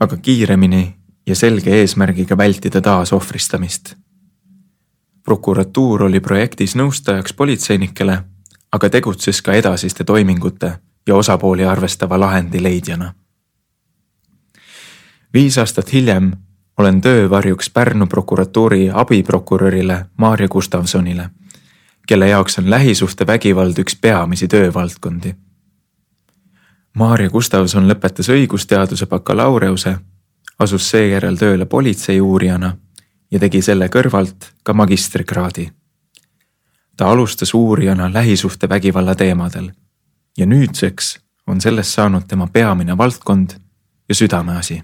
aga kiiremini ja selge eesmärgiga vältida taasohvristamist prokuratuur oli projektis nõustajaks politseinikele aga tegutses ka edasiste toimingute ja osapooli arvestava lahendi leidjana. viis aastat hiljem olen töövarjuks Pärnu prokuratuuri abiprokurörile Maarja Gustavsonile, kelle jaoks on lähisuhtevägivald üks peamisi töövaldkondi. Maarja Gustavson lõpetas õigusteaduse bakalaureuse, asus seejärel tööle politseiuurijana ja tegi selle kõrvalt ka magistrikraadi ta alustas uurijana lähisuhtevägivalla teemadel ja nüüdseks on sellest saanud tema peamine valdkond ja südameasi.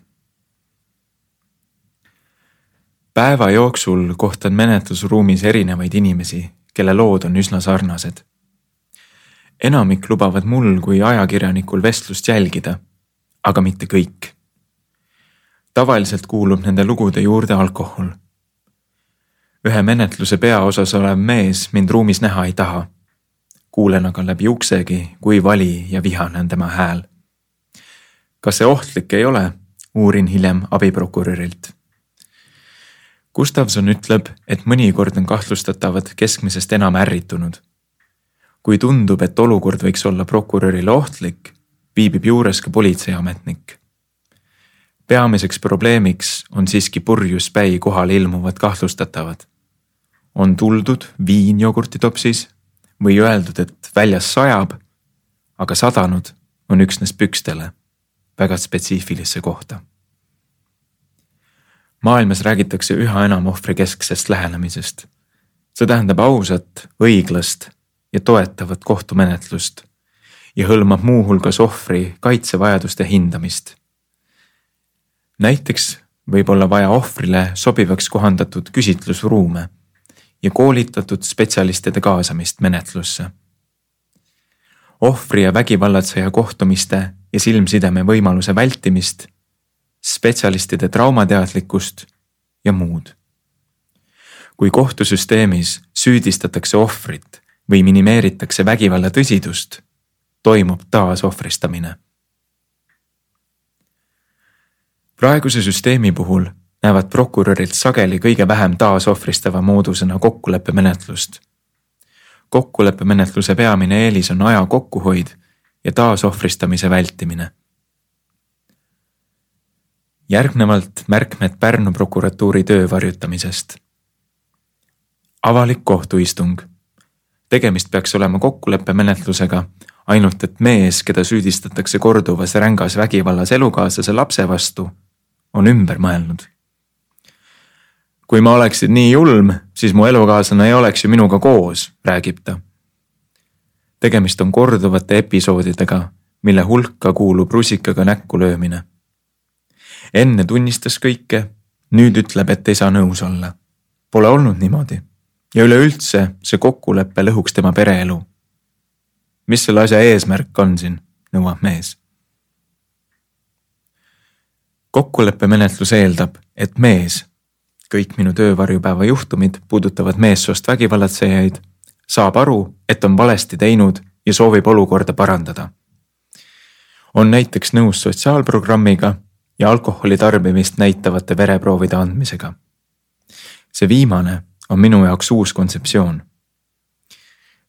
päeva jooksul kohtan menetlusruumis erinevaid inimesi, kelle lood on üsna sarnased. Enamik lubavad mul kui ajakirjanikul vestlust jälgida, aga mitte kõik. tavaliselt kuulub nende lugude juurde alkohol ühe menetluse peaosas olev mees mind ruumis näha ei taha. kuulen aga läbi uksegi, kui vali ja vihane on tema hääl. kas see ohtlik ei ole, uurin hiljem abiprokurörilt. Gustavson ütleb, et mõnikord on kahtlustatavad keskmisest enam ärritunud. Kui tundub, et olukord võiks olla prokurörile ohtlik, viibib juures ka politseiametnik peamiseks probleemiks on siiski purjus päi kohale ilmuvad kahtlustatavad on tuldud viin jogurtitopsis või öeldud, et väljas sajab, aga sadanud on üksnes pükstele, väga spetsiifilisse kohta. maailmas räägitakse üha enam ohvrikesksest lähenemisest. see tähendab ausat, õiglast ja toetavat kohtumenetlust ja hõlmab muuhulgas ohvri kaitsevajaduste hindamist. näiteks võib olla vaja ohvrile sobivaks kohandatud küsitlusruume ja koolitatud spetsialistide kaasamist menetlusse. ohvri ja vägivallatseja kohtumiste ja silmsideme võimaluse vältimist, spetsialistide traumateadlikkust ja muud. kui kohtusüsteemis süüdistatakse ohvrit või minimeeritakse vägivalla tõsidust, toimub taasohvristamine. praeguse süsteemi puhul näevad prokurörilt sageli kõige vähem taasohvristava moodusena kokkuleppemenetlust. kokkuleppemenetluse peamine eelis on aja kokkuhoid ja taasohvristamise vältimine. järgnevalt märkmed Pärnu prokuratuuri töö varjutamisest. avalik kohtuistung. Tegemist peaks olema kokkuleppemenetlusega, ainult et mees, keda süüdistatakse korduvas rängas vägivallas elukaaslase lapse vastu, on ümber mõelnud kui ma oleksin nii julm, siis mu elukaaslane ei oleks ju minuga koos, räägib ta. tegemist on korduvate episoodidega, mille hulka kuulub rusikaga näkku löömine. enne tunnistas kõike, nüüd ütleb, et ei saa nõus olla. Pole olnud niimoodi ja üleüldse see kokkulepe lõhuks tema pereelu. mis selle asja eesmärk on siin, nõuab mees kokkuleppemenetlus eeldab, et mees kõik minu töövarjupäeva juhtumid puudutavad meessoost vägivallatsejaid, saab aru, et on valesti teinud ja soovib olukorda parandada. on näiteks nõus sotsiaalprogrammiga ja alkoholi tarbimist näitavate vereproovide andmisega. see viimane on minu jaoks uus kontseptsioon.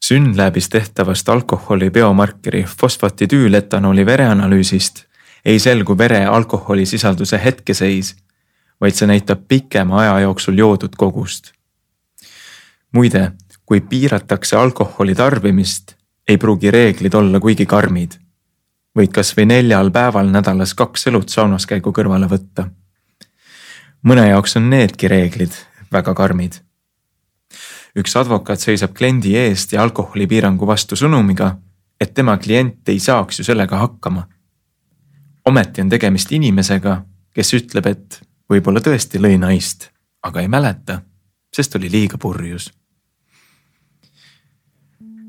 Synlabis tehtavast alkoholi biomarkeri fosfatidüületanooli vereanalüüsist ei selgu vere alkoholisisalduse hetkeseis vaid see näitab pikema aja jooksul joodud kogust. muide, kui piiratakse alkoholi tarbimist, ei pruugi reeglid olla kuigi karmid. võid kasvõi neljal päeval nädalas kaks õlut saunas käigu kõrvale võtta. mõne jaoks on needki reeglid väga karmid. Üks advokaat seisab kliendi eest ja alkoholipiirangu vastu sõnumiga, et tema klient ei saaks ju sellega hakkama. ometi on tegemist inimesega, kes ütleb, et võib-olla tõesti lõi naist, aga ei mäleta, sest oli liiga purjus.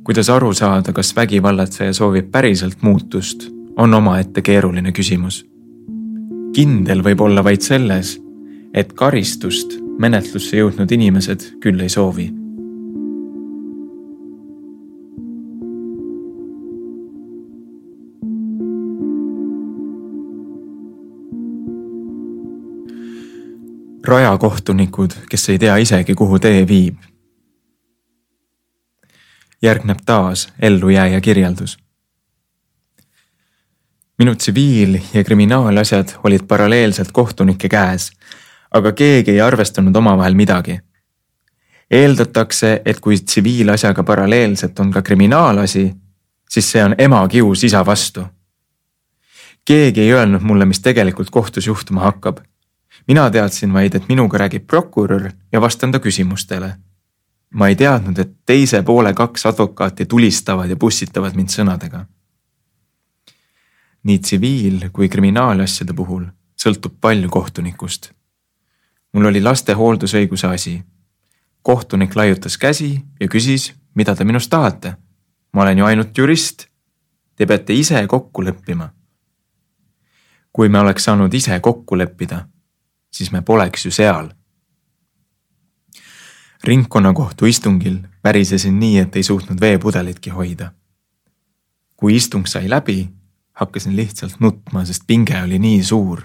kuidas aru saada, kas vägivallatseja soovib päriselt muutust, on omaette keeruline küsimus. kindel võib olla vaid selles, et karistust menetlusse jõudnud inimesed küll ei soovi rajakohtunikud, kes ei tea isegi, kuhu tee viib. järgneb taas ellujääja kirjeldus. minu tsiviil- ja kriminaalasjad olid paralleelselt kohtunike käes, aga keegi ei arvestanud omavahel midagi. eeldatakse, et kui tsiviilasjaga paralleelselt on ka kriminaalasi, siis see on ema kius isa vastu. keegi ei öelnud mulle, mis tegelikult kohtus juhtuma hakkab mina teadsin vaid, et minuga räägib prokurör ja vastan ta küsimustele. ma ei teadnud, et teise poole kaks advokaati tulistavad ja pussitavad mind sõnadega. nii tsiviil kui kriminaalasjade puhul sõltub palju kohtunikust. mul oli laste hooldusõiguse asi. kohtunik laiutas käsi ja küsis, mida te minust tahate. ma olen ju ainult jurist. Te peate ise kokku leppima. kui me oleks saanud ise kokku leppida siis me poleks ju seal. ringkonnakohtu istungil värisesin nii, et ei suutnud veepudelitki hoida. kui istung sai läbi, hakkasin lihtsalt nutma, sest pinge oli nii suur.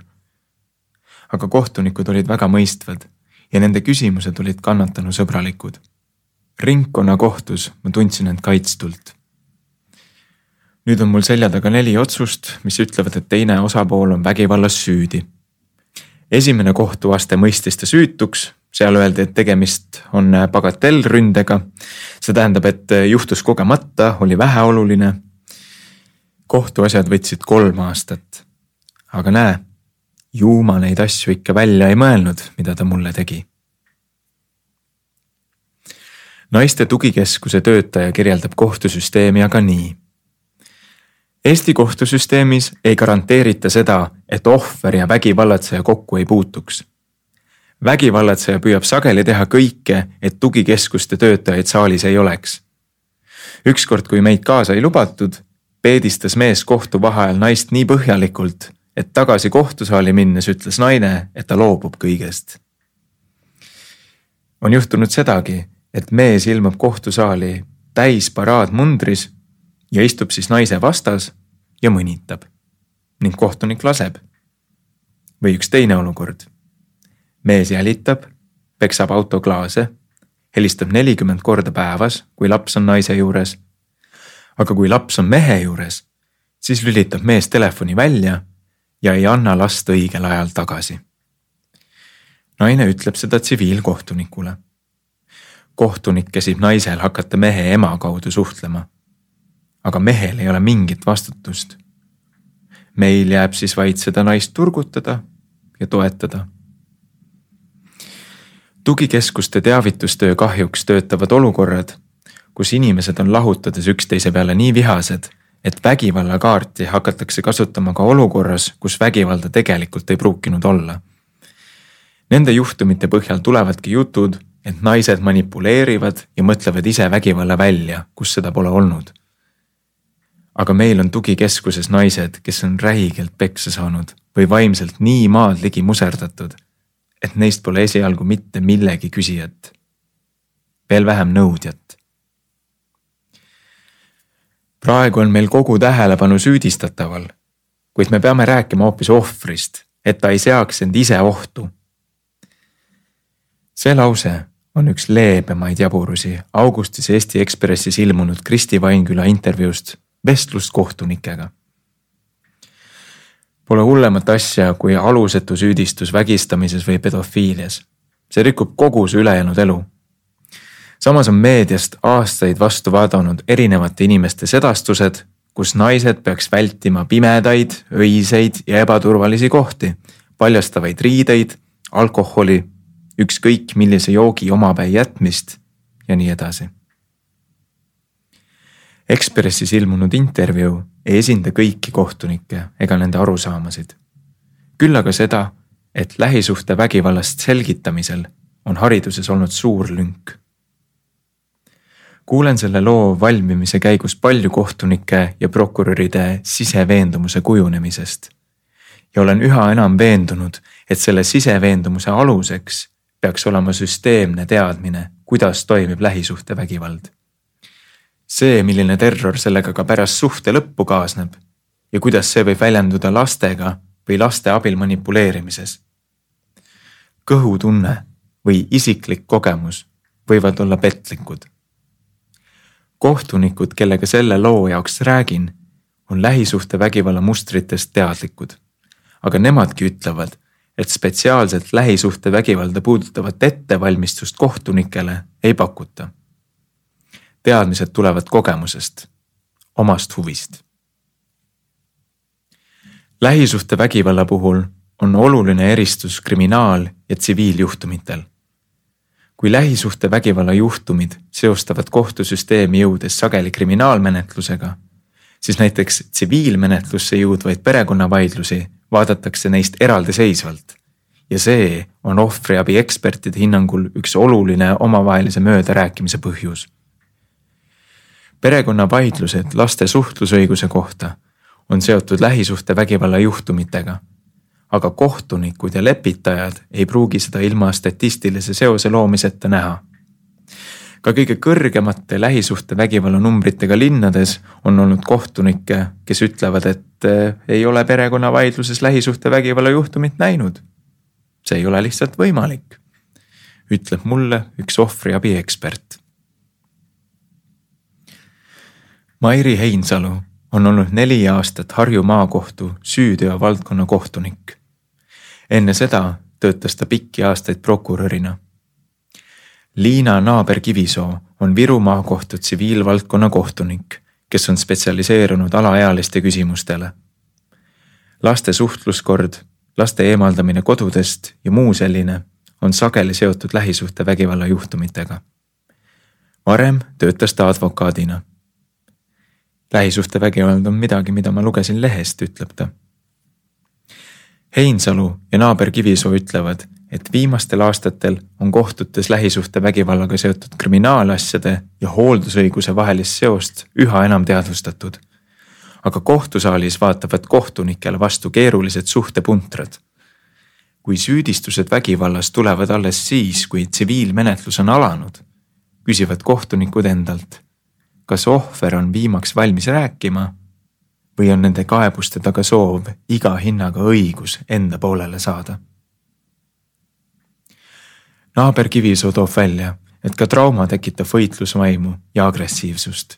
aga kohtunikud olid väga mõistvad ja nende küsimused olid kannatanu sõbralikud. ringkonnakohtus ma tundsin end kaitstult nüüd on mul selja taga neli otsust, mis ütlevad, et teine osapool on vägivallas süüdi esimene kohtuaste mõistis ta süütuks, seal öeldi, et tegemist on bagatellründega. see tähendab, et juhtus kogemata, oli väheoluline. kohtuasjad võtsid kolm aastat. aga näe, ju ma neid asju ikka välja ei mõelnud, mida ta mulle tegi. naiste tugikeskuse töötaja kirjeldab kohtusüsteemi aga nii Eesti kohtusüsteemis ei garanteerita seda, et ohver ja vägivallatseja kokku ei puutuks. vägivallatseja püüab sageli teha kõike, et tugikeskuste töötajaid saalis ei oleks. ükskord, kui meid kaasa ei lubatud, peedistas mees kohtu vaheajal naist nii põhjalikult, et tagasi kohtusaali minnes ütles naine, et ta loobub kõigest. on juhtunud sedagi, et mees ilmub kohtusaali täis paraadmundris ja istub siis naise vastas ja mõnitab ning kohtunik laseb. või üks teine olukord. mees jälitab, peksab autoklaase, helistab nelikümmend korda päevas, kui laps on naise juures. aga kui laps on mehe juures, siis lülitab mees telefoni välja ja ei anna last õigel ajal tagasi. naine ütleb seda tsiviilkohtunikule. kohtunik käsib naisel hakata mehe ema kaudu suhtlema aga mehel ei ole mingit vastutust. meil jääb siis vaid seda naist turgutada ja toetada. tugikeskuste teavitustöö kahjuks töötavad olukorrad, kus inimesed on lahutades üksteise peale nii vihased, et vägivallakaarti hakatakse kasutama ka olukorras, kus vägivalda tegelikult ei pruukinud olla. Nende juhtumite põhjal tulevadki jutud, et naised manipuleerivad ja mõtlevad ise vägivalla välja, kus seda pole olnud aga meil on tugikeskuses naised, kes on räigelt peksa saanud või vaimselt nii maad ligi muserdatud, et neist pole esialgu mitte millegi küsijat. veel vähem nõudjat. praegu on meil kogu tähelepanu süüdistataval, kuid me peame rääkima hoopis ohvrist, et ta ei seaks end ise ohtu. see lause on üks leebemaid jaburusi augustis Eesti Ekspressis ilmunud Kristi Vainküla intervjuust vestlust kohtunikega. Pole hullemat asja kui alusetu süüdistus vägistamises või pedofiilias. see rikub kogu su ülejäänud elu. samas on meediast aastaid vastu vaadanud erinevate inimeste sedastused, kus naised peaks vältima pimedaid, öiseid ja ebaturvalisi kohti, paljastavaid riideid, alkoholi, ükskõik millise joogi omapäi jätmist ja nii edasi. Ekspressis ilmunud intervjuu ei esinda kõiki kohtunikke ega nende arusaamasid. küll aga seda, et lähisuhtevägivallast selgitamisel on hariduses olnud suur lünk. kuulen selle loo valmimise käigus palju kohtunike ja prokuröride siseveendumuse kujunemisest ja olen üha enam veendunud, et selle siseveendumuse aluseks peaks olema süsteemne teadmine, kuidas toimib lähisuhtevägivald. See, milline terror sellega ka pärast suhte lõppu kaasneb ja kuidas see võib väljenduda lastega või laste abil manipuleerimises. kõhutunne või isiklik kogemus võivad olla petlikud. kohtunikud, kellega selle loo jaoks räägin, on lähisuhtevägivalla mustritest teadlikud aga nemadki ütlevad, et spetsiaalselt lähisuhtevägivalda puudutavat ettevalmistust kohtunikele ei pakuta. Teadmised tulevad kogemusest, omast huvist. lähisuhtevägivalla puhul on oluline eristus kriminaal- ja tsiviiljuhtumitel. kui lähisuhtevägivalla juhtumid seostavad kohtusüsteemi jõudes sageli kriminaalmenetlusega, siis näiteks tsiviilmenetlusse jõudvaid perekonnavaidlusi vaadatakse neist eraldiseisvalt. ja see on ohvriabi ekspertide hinnangul üks oluline omavahelise möödarääkimise põhjus. Perekonnavaidlused laste suhtlusõiguse kohta on seotud lähisuhtevägivalla juhtumitega. aga kohtunikud ja lepitajad ei pruugi seda ilma statistilise seose loomiseta näha ka kõige kõrgemate lähisuhtevägivalla numbritega linnades on olnud kohtunikke, kes ütlevad, et eh, ei ole perekonnavaidluses lähisuhtevägivalla juhtumit näinud. see ei ole lihtsalt võimalik, ütleb mulle üks ohvriabi ekspert. Mairi Heinsalu on olnud neli aastat Harju maakohtu süüteo valdkonna kohtunik. enne seda töötas ta pikki aastaid prokurörina Liina Naaber-Kivisoo on Viru maakohtu tsiviilvaldkonna kohtunik, kes on spetsialiseerunud alaealiste küsimustele. laste suhtluskord, laste eemaldamine kodudest ja muu selline on sageli seotud lähisuhtevägivalla juhtumitega. varem töötas ta advokaadina. Lähisuhtevägivald on midagi, mida ma lugesin lehest, ütleb ta. Heinsalu ja naaber Kivisoo ütlevad, et viimastel aastatel on kohtutes lähisuhtevägivallaga seotud kriminaalasjade ja hooldusõiguse vahelist seost üha enam teadvustatud. aga kohtusaalis vaatavad kohtunikele vastu keerulised suhtepuntrad. kui süüdistused vägivallas tulevad alles siis, kui tsiviilmenetlus on alanud, küsivad kohtunikud endalt, kas ohver on viimaks valmis rääkima või on nende kaebuste taga soov iga hinnaga õigus enda poolele saada naaber Kivisoo toob välja, et ka trauma tekitab võitlusvaimu ja agressiivsust.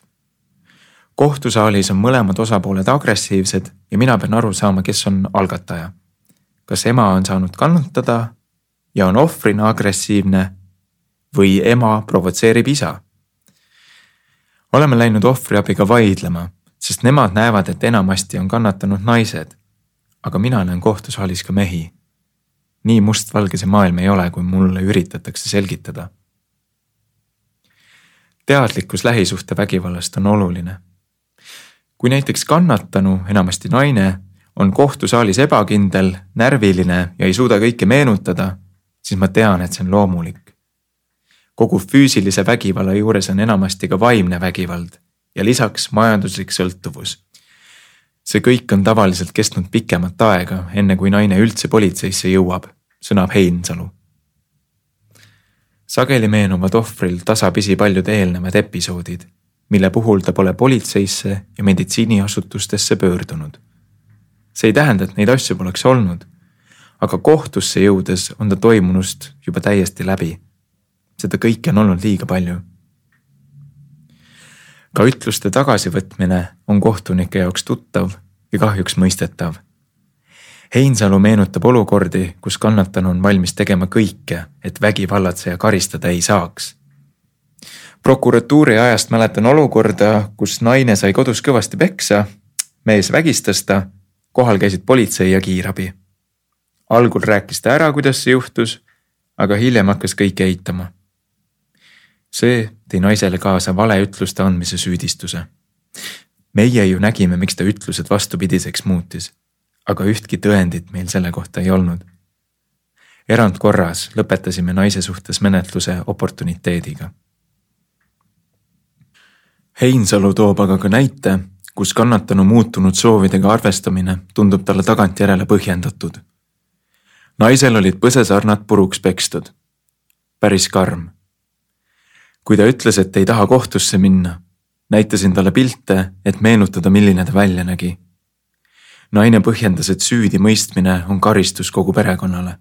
kohtusaalis on mõlemad osapooled agressiivsed ja mina pean aru saama, kes on algataja. kas ema on saanud kannatada ja on ohvrina agressiivne või ema provotseerib isa. Oleme läinud ohvriabiga vaidlema, sest nemad näevad, et enamasti on kannatanud naised. aga mina näen kohtusaalis ka mehi nii mustvalge see maailm ei ole, kui mulle üritatakse selgitada. teadlikkus lähisuhtevägivallast on oluline. kui näiteks kannatanu, enamasti naine, on kohtusaalis ebakindel, närviline ja ei suuda kõike meenutada, siis ma tean, et see on loomulik. Kogu füüsilise vägivalla juures on enamasti ka vaimne vägivald ja lisaks majanduslik sõltuvus see kõik on tavaliselt kestnud pikemat aega, enne kui naine üldse politseisse jõuab sõnab Heinsalu. sageli meenuvad ohvril tasapisi paljud eelnevad episoodid, mille puhul ta pole politseisse ja meditsiiniasutustesse pöördunud. see ei tähenda, et neid asju poleks olnud, aga kohtusse jõudes on ta toimunust juba täiesti läbi. Seda kõike on olnud liiga palju ka ütluste tagasivõtmine on kohtunike jaoks tuttav ja kahjuks mõistetav Heinsalu meenutab olukordi, kus kannatanu on valmis tegema kõike, et vägivallatseja karistada ei saaks. prokuratuuri ajast mäletan olukorda, kus naine sai kodus kõvasti peksa, mees vägistas ta, kohal käisid politsei ja kiirabi. algul rääkis ta ära, kuidas see juhtus, aga hiljem hakkas kõike eitama. See tõi naisele kaasa valeütluste andmise süüdistuse. meie ju nägime, miks ta ütlused vastupidiseks muutis, aga ühtki tõendit meil selle kohta ei olnud. erandkorras lõpetasime naise suhtes menetluse oportuniteediga Heinsalu toob aga ka näite, kus kannatanu muutunud soovidega arvestamine tundub talle tagantjärele põhjendatud. naisel olid põsesarnad puruks pekstud. päris karm. Kui ta ütles, et ei taha kohtusse minna, näitasin talle pilte, et meenutada, milline ta välja nägi. naine põhjendas, et süüdimõistmine on karistus kogu perekonnale.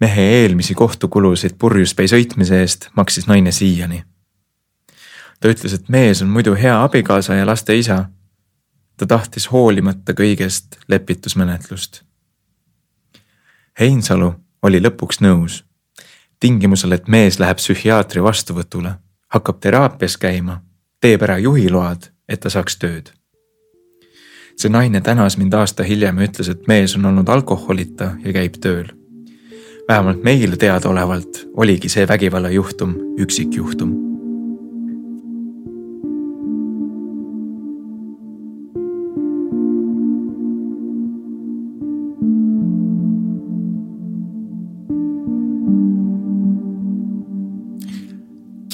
mehe eelmisi kohtukulusid purjuspäi sõitmise eest maksis naine siiani ta ütles, et mees on muidu hea abikaasa ja laste isa. ta tahtis hoolimata kõigest lepitusmenetlust. Heinsalu oli lõpuks nõus, tingimusel, et mees läheb psühhiaatri vastuvõtule, hakkab teraapias käima, teeb ära juhiload, et ta saaks tööd. see naine tänas mind aasta hiljem ja ütles, et mees on olnud alkoholita ja käib tööl. vähemalt meile teadaolevalt oligi see vägivallajuhtum üksikjuhtum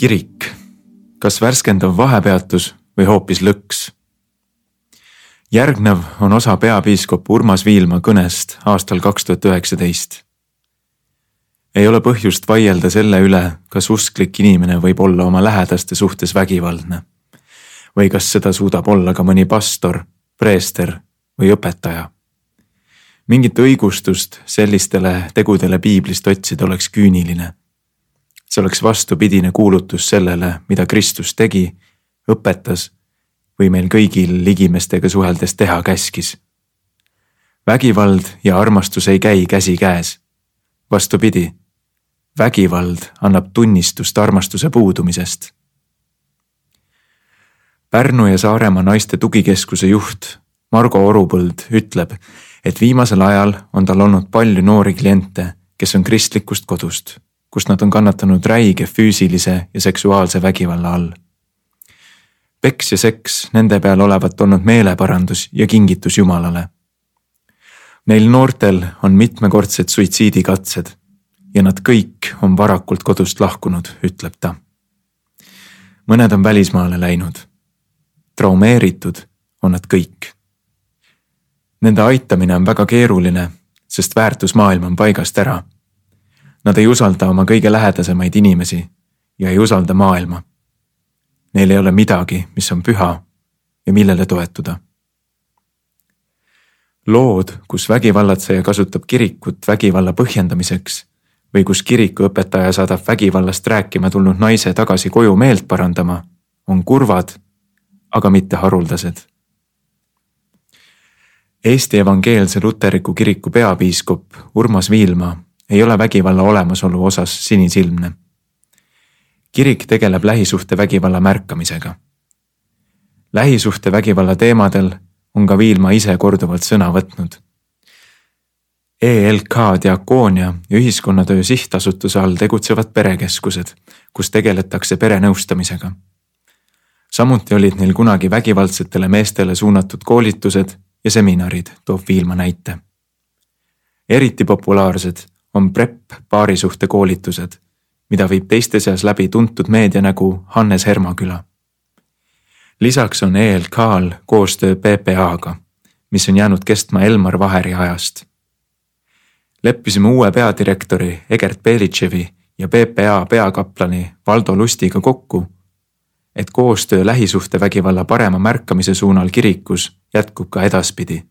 kirik, kas värskendav vahepeatus või hoopis lõks? järgnev on osa peapiiskop Urmas Viilma kõnest aastal kaks tuhat üheksateist. ei ole põhjust vaielda selle üle, kas usklik inimene võib olla oma lähedaste suhtes vägivaldne või kas seda suudab olla ka mõni pastor, preester või õpetaja. mingit õigustust sellistele tegudele piiblist otsida oleks küüniline see oleks vastupidine kuulutus sellele, mida Kristus tegi, õpetas või meil kõigil ligimestega suheldes teha käskis. vägivald ja armastus ei käi käsikäes. vastupidi, vägivald annab tunnistust armastuse puudumisest. Pärnu ja Saaremaa naiste tugikeskuse juht Margo Orupõld ütleb, et viimasel ajal on tal olnud palju noori kliente, kes on kristlikust kodust kus nad on kannatanud räige füüsilise ja seksuaalse vägivalla all. peks ja seks nende peal olevat olnud meeleparandus ja kingitus Jumalale. Neil noortel on mitmekordsed suitsiidikatsed ja nad kõik on varakult kodust lahkunud, ütleb ta. mõned on välismaale läinud. traumeeritud on nad kõik. Nende aitamine on väga keeruline, sest väärtusmaailm on paigast ära Nad ei usalda oma kõige lähedasemaid inimesi ja ei usalda maailma. Neil ei ole midagi, mis on püha ja millele toetuda. lood, kus vägivallatseja kasutab kirikut vägivalla põhjendamiseks või kus kirikuõpetaja saadab vägivallast rääkima tulnud naise tagasi koju meelt parandama, on kurvad, aga mitte haruldased. Eesti Evangeelse Luterliku Kiriku peapiiskop Urmas Viilma ei ole vägivalla olemasolu osas sinisilmne. kirik tegeleb lähisuhtevägivalla märkamisega. lähisuhtevägivalla teemadel on ka Viilma ise korduvalt sõna võtnud. ELK Diakoonia ja Ühiskonnatöö Sihtasutuse all tegutsevad perekeskused, kus tegeletakse perenõustamisega. samuti olid neil kunagi vägivaldsetele meestele suunatud koolitused ja seminarid, toob Viilma näite. eriti populaarsed on PREP paarisuhte koolitused, mida viib teiste seas läbi tuntud meedianägu Hannes Hermaküla. lisaks on ELK-l koostöö PPA-ga, mis on jäänud kestma Elmar Vaheri ajast. leppisime uue peadirektori Egert Belitševi ja PPA peakaplani Valdo Lustiga kokku, et koostöö lähisuhtevägivalla parema märkamise suunal kirikus jätkub ka edaspidi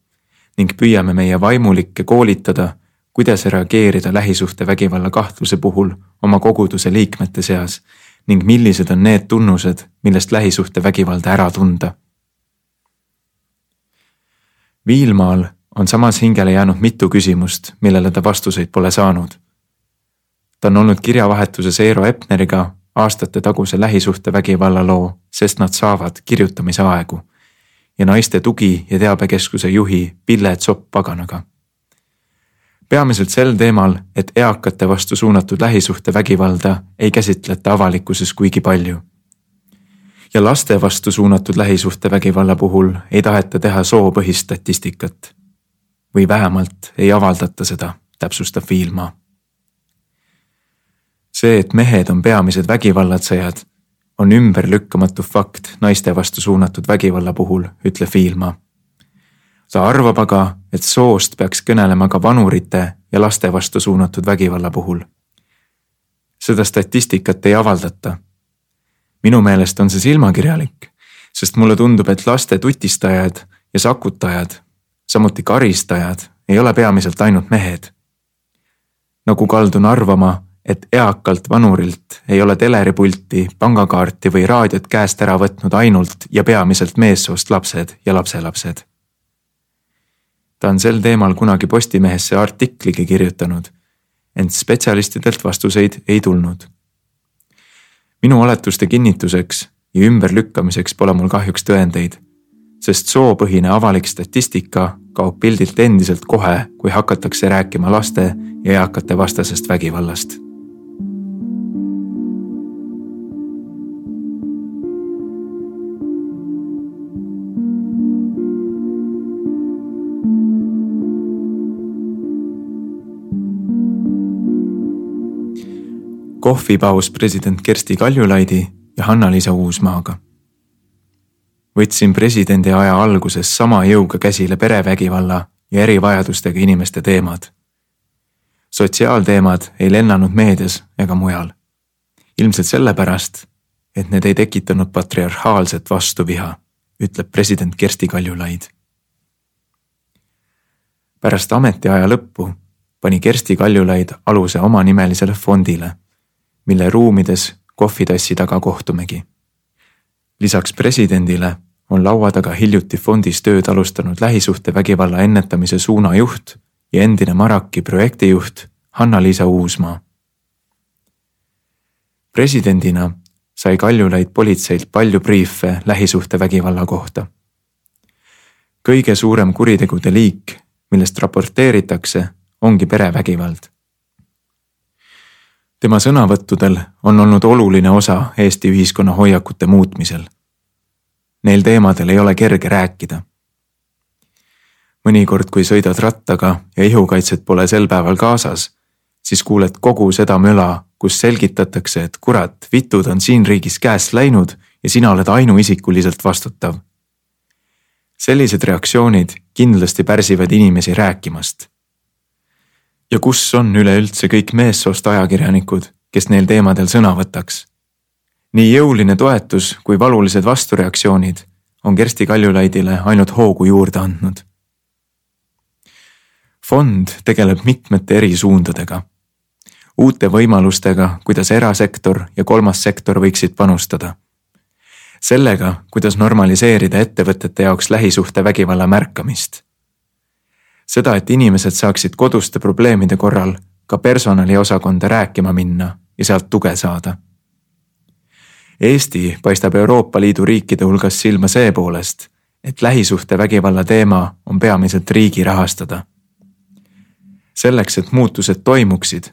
ning püüame meie vaimulikke koolitada kuidas reageerida lähisuhtevägivalla kahtluse puhul oma koguduse liikmete seas ning millised on need tunnused, millest lähisuhtevägivalda ära tunda. Viilmaal on samas hingele jäänud mitu küsimust, millele ta vastuseid pole saanud. ta on olnud kirjavahetuses Eero Epneriga aastate taguse lähisuhtevägivalla loo Sest nad saavad kirjutamise aegu ja naiste tugi- ja teabekeskuse juhi Pille Zopp-Paganaga peamiselt sel teemal, et eakate vastu suunatud lähisuhtevägivalda ei käsitleta avalikkuses kuigi palju. ja laste vastu suunatud lähisuhtevägivalla puhul ei taheta teha soopõhist statistikat. või vähemalt ei avaldata seda, täpsustab Viilma. see, et mehed on peamised vägivallatsejad, on ümberlükkamatu fakt naiste vastu suunatud vägivalla puhul, ütleb Viilma ta arvab aga, et soost peaks kõnelema ka vanurite ja laste vastu suunatud vägivalla puhul. seda statistikat ei avaldata. minu meelest on see silmakirjalik, sest mulle tundub, et laste tutistajad ja sakutajad, samuti karistajad ei ole peamiselt ainult mehed. nagu kaldun arvama, et eakalt vanurilt ei ole teleripulti, pangakaarti või raadiot käest ära võtnud ainult ja peamiselt meessoost lapsed ja lapselapsed ta on sel teemal kunagi Postimehesse artikligi kirjutanud, ent spetsialistidelt vastuseid ei tulnud. minu oletuste kinnituseks ja ümberlükkamiseks pole mul kahjuks tõendeid, sest soopõhine avalik statistika kaob pildilt endiselt kohe, kui hakatakse rääkima laste ja eakate vastasest vägivallast kohvipaus president Kersti Kaljulaidi ja Hanna-Liisa Uusmaaga. võtsin presidendi aja alguses sama jõuga käsile perevägivalla ja erivajadustega inimeste teemad. sotsiaalteemad ei lennanud meedias ega mujal. ilmselt sellepärast, et need ei tekitanud patriarhaalset vastuviha, ütleb president Kersti Kaljulaid. pärast ametiaja lõppu pani Kersti Kaljulaid aluse omanimelisele fondile mille ruumides kohvitassi taga kohtumegi. lisaks presidendile on laua taga hiljuti fondis tööd alustanud lähisuhtevägivalla ennetamise suunajuht ja endine Maraki projektijuht Hanna-Liisa Uusmaa. presidendina sai Kaljulaid politseilt palju briife lähisuhtevägivalla kohta. kõige suurem kuritegude liik, millest raporteeritakse, ongi perevägivald tema sõnavõttudel on olnud oluline osa Eesti ühiskonna hoiakute muutmisel. Neil teemadel ei ole kerge rääkida. mõnikord, kui sõidad rattaga ja ihukaitset pole sel päeval kaasas, siis kuuled kogu seda möla, kus selgitatakse, et kurat, vitud on siin riigis käest läinud ja sina oled ainuisikuliselt vastutav. sellised reaktsioonid kindlasti pärsivad inimesi rääkimast ja kus on üleüldse kõik meessoost ajakirjanikud, kes neil teemadel sõna võtaks? nii jõuline toetus kui valulised vastureaktsioonid on Kersti Kaljulaidile ainult hoogu juurde andnud. fond tegeleb mitmete eri suundadega, uute võimalustega, kuidas erasektor ja kolmas sektor võiksid panustada. sellega, kuidas normaliseerida ettevõtete jaoks lähisuhtevägivalla märkamist seda, et inimesed saaksid koduste probleemide korral ka personaliosakonda rääkima minna ja sealt tuge saada. Eesti paistab Euroopa Liidu riikide hulgas silma seepoolest, et lähisuhtevägivalla teema on peamiselt riigi rahastada. selleks, et muutused toimuksid,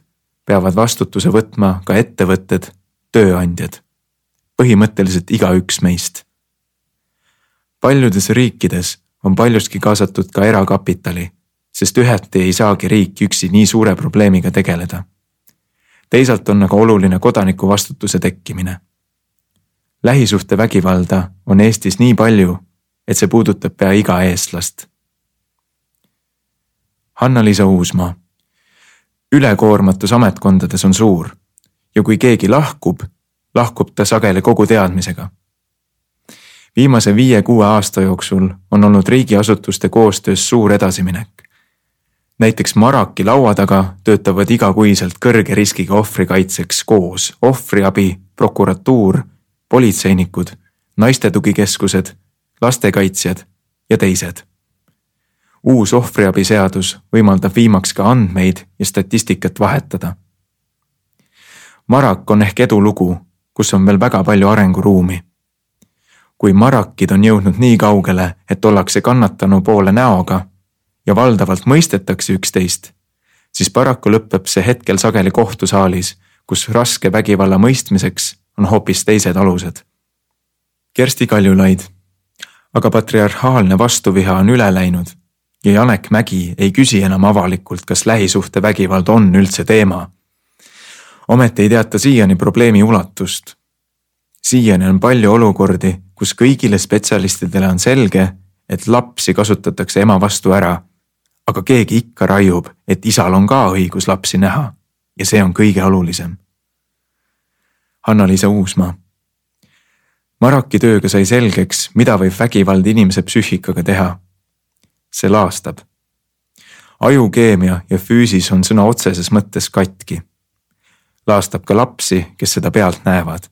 peavad vastutuse võtma ka ettevõtted, tööandjad, põhimõtteliselt igaüks meist. paljudes riikides on paljuski kaasatud ka erakapitali sest üheti ei saagi riik üksi nii suure probleemiga tegeleda. teisalt on aga oluline kodanikuvastutuse tekkimine. lähisuhtevägivalda on Eestis nii palju, et see puudutab pea iga eestlast. Hanna-Liisa Uusmaa. ülekoormatus ametkondades on suur ja kui keegi lahkub, lahkub ta sageli kogu teadmisega viimase viie-kuue aasta jooksul on olnud riigiasutuste koostöös suur edasiminek näiteks Maraki laua taga töötavad igakuiselt kõrge riskiga ohvri kaitseks koos ohvriabi, prokuratuur, politseinikud, naiste tugikeskused, lastekaitsjad ja teised. uus ohvriabiseadus võimaldab viimaks ka andmeid ja statistikat vahetada. Marak on ehk edulugu, kus on veel väga palju arenguruumi. kui Marakid on jõudnud nii kaugele, et ollakse kannatanu poole näoga ja valdavalt mõistetakse üksteist, siis paraku lõpeb see hetkel sageli kohtusaalis, kus raske vägivalla mõistmiseks on hoopis teised alused. Kersti Kaljulaid. aga patriarhaalne vastuviha on üle läinud ja Janek Mägi ei küsi enam avalikult, kas lähisuhtevägivald on üldse teema. ometi ei teata siiani probleemi ulatust. siiani on palju olukordi, kus kõigile spetsialistidele on selge, et lapsi kasutatakse ema vastu ära. Aga keegi ikka raiub, et isal on ka õigus lapsi näha ja see on kõige olulisem. Hanna-Liisa Uusmaa. Maraki tööga sai selgeks, mida võib vägivald inimese psüühikaga teha. see laastab. ajukeemia ja füüsis on sõna otseses mõttes katki. laastab ka lapsi, kes seda pealt näevad.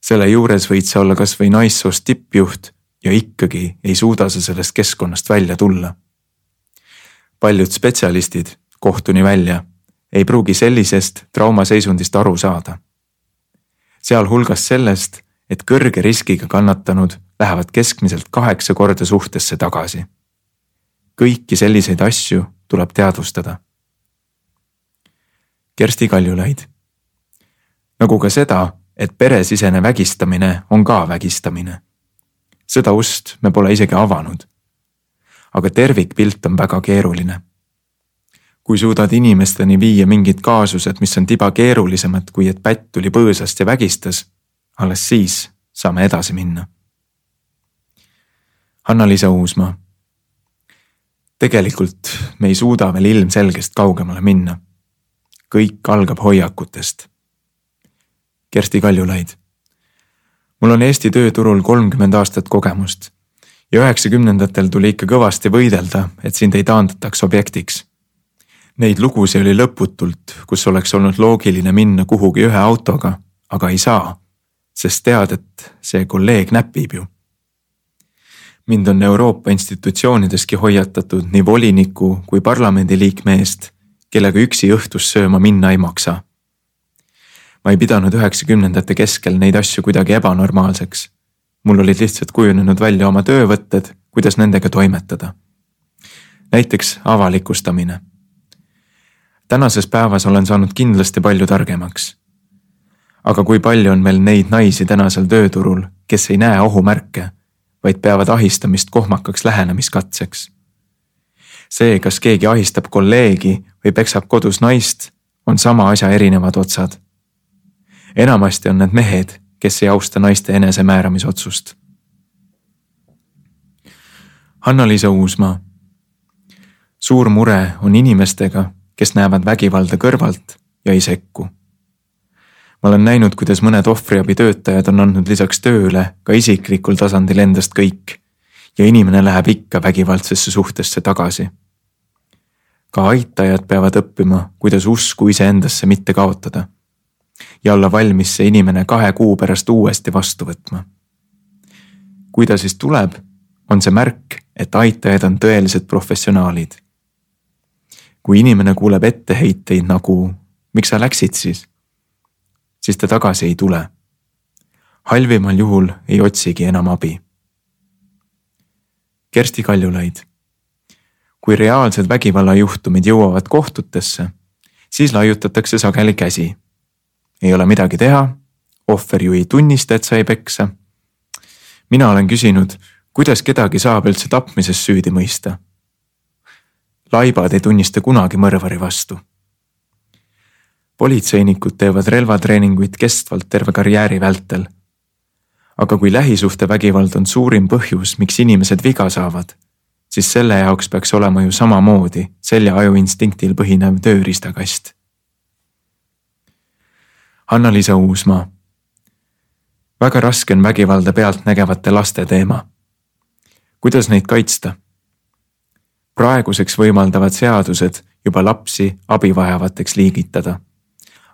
selle juures võid sa olla kasvõi naissoost tippjuht ja ikkagi ei suuda sa sellest keskkonnast välja tulla. Paljud spetsialistid, kohtuni välja, ei pruugi sellisest traumaseisundist aru saada. sealhulgas sellest, et kõrge riskiga kannatanud lähevad keskmiselt kaheksa korda suhtesse tagasi. kõiki selliseid asju tuleb teadvustada. Kersti Kaljulaid. nagu ka seda, et peresisene vägistamine on ka vägistamine seda ust me pole isegi avanud. Aga tervikpilt on väga keeruline. kui suudad inimesteni viia mingid kaasused, mis on tiba keerulisemad, kui et pätt tuli põõsast ja vägistas, alles siis saame edasi minna. Hanna-Liisa Uusmaa. tegelikult me ei suuda veel ilmselgest kaugemale minna. kõik algab hoiakutest. Kersti Kaljulaid mul on Eesti tööturul kolmkümmend aastat kogemust ja üheksakümnendatel tuli ikka kõvasti võidelda, et sind ei taandataks objektiks. Neid lugusid oli lõputult, kus oleks olnud loogiline minna kuhugi ühe autoga, aga ei saa, sest tead, et see kolleeg näpib ju. mind on Euroopa institutsioonideski hoiatatud nii voliniku kui parlamendiliikme eest, kellega üksi õhtus sööma minna ei maksa ma ei pidanud üheksakümnendate keskel neid asju kuidagi ebanormaalseks. Mul olid lihtsalt kujunenud välja oma töövõtted, kuidas nendega toimetada. näiteks avalikustamine. tänases päevas olen saanud kindlasti palju targemaks. aga kui palju on meil neid naisi tänasel tööturul, kes ei näe ohumärke, vaid peavad ahistamist kohmakaks lähenemiskatseks see, kas keegi ahistab kolleegi või peksab kodus naist, on sama asja erinevad otsad enamasti on need mehed, kes ei austa naiste enesemääramisotsust. Hanna-Liisa Uusmaa. suur mure on inimestega, kes näevad vägivalda kõrvalt ja ei sekku. ma olen näinud, kuidas mõned ohvriabitöötajad on andnud lisaks tööle ka isiklikul tasandil endast kõik ja inimene läheb ikka vägivaldsesse suhtesse tagasi. ka aitajad peavad õppima, kuidas usku iseendasse mitte kaotada ja olla valmis see inimene kahe kuu pärast uuesti vastu võtma. kui ta siis tuleb, on see märk, et aitajad on tõelised professionaalid. kui inimene kuuleb etteheiteid nagu miks sa läksid siis, siis ta tagasi ei tule. halvimal juhul ei otsigi enam abi. Kersti Kaljulaid. kui reaalsed vägivallajuhtumid jõuavad kohtutesse, siis laiutatakse sageli käsi ei ole midagi teha, ohver ju ei tunnista, et sai peksa. mina olen küsinud, kuidas kedagi saab üldse tapmises süüdi mõista. laibad ei tunnista kunagi mõrvari vastu. politseinikud teevad relvatreeninguid kestvalt terve karjääri vältel. aga kui lähisuhtevägivald on suurim põhjus, miks inimesed viga saavad, siis selle jaoks peaks olema ju samamoodi selja ajuinstinktil põhinev tööriistakast Anna-Liisa Uusmaa. väga raske on vägivalda pealtnägevate laste teema. kuidas neid kaitsta? praeguseks võimaldavad seadused juba lapsi abivajavateks liigitada.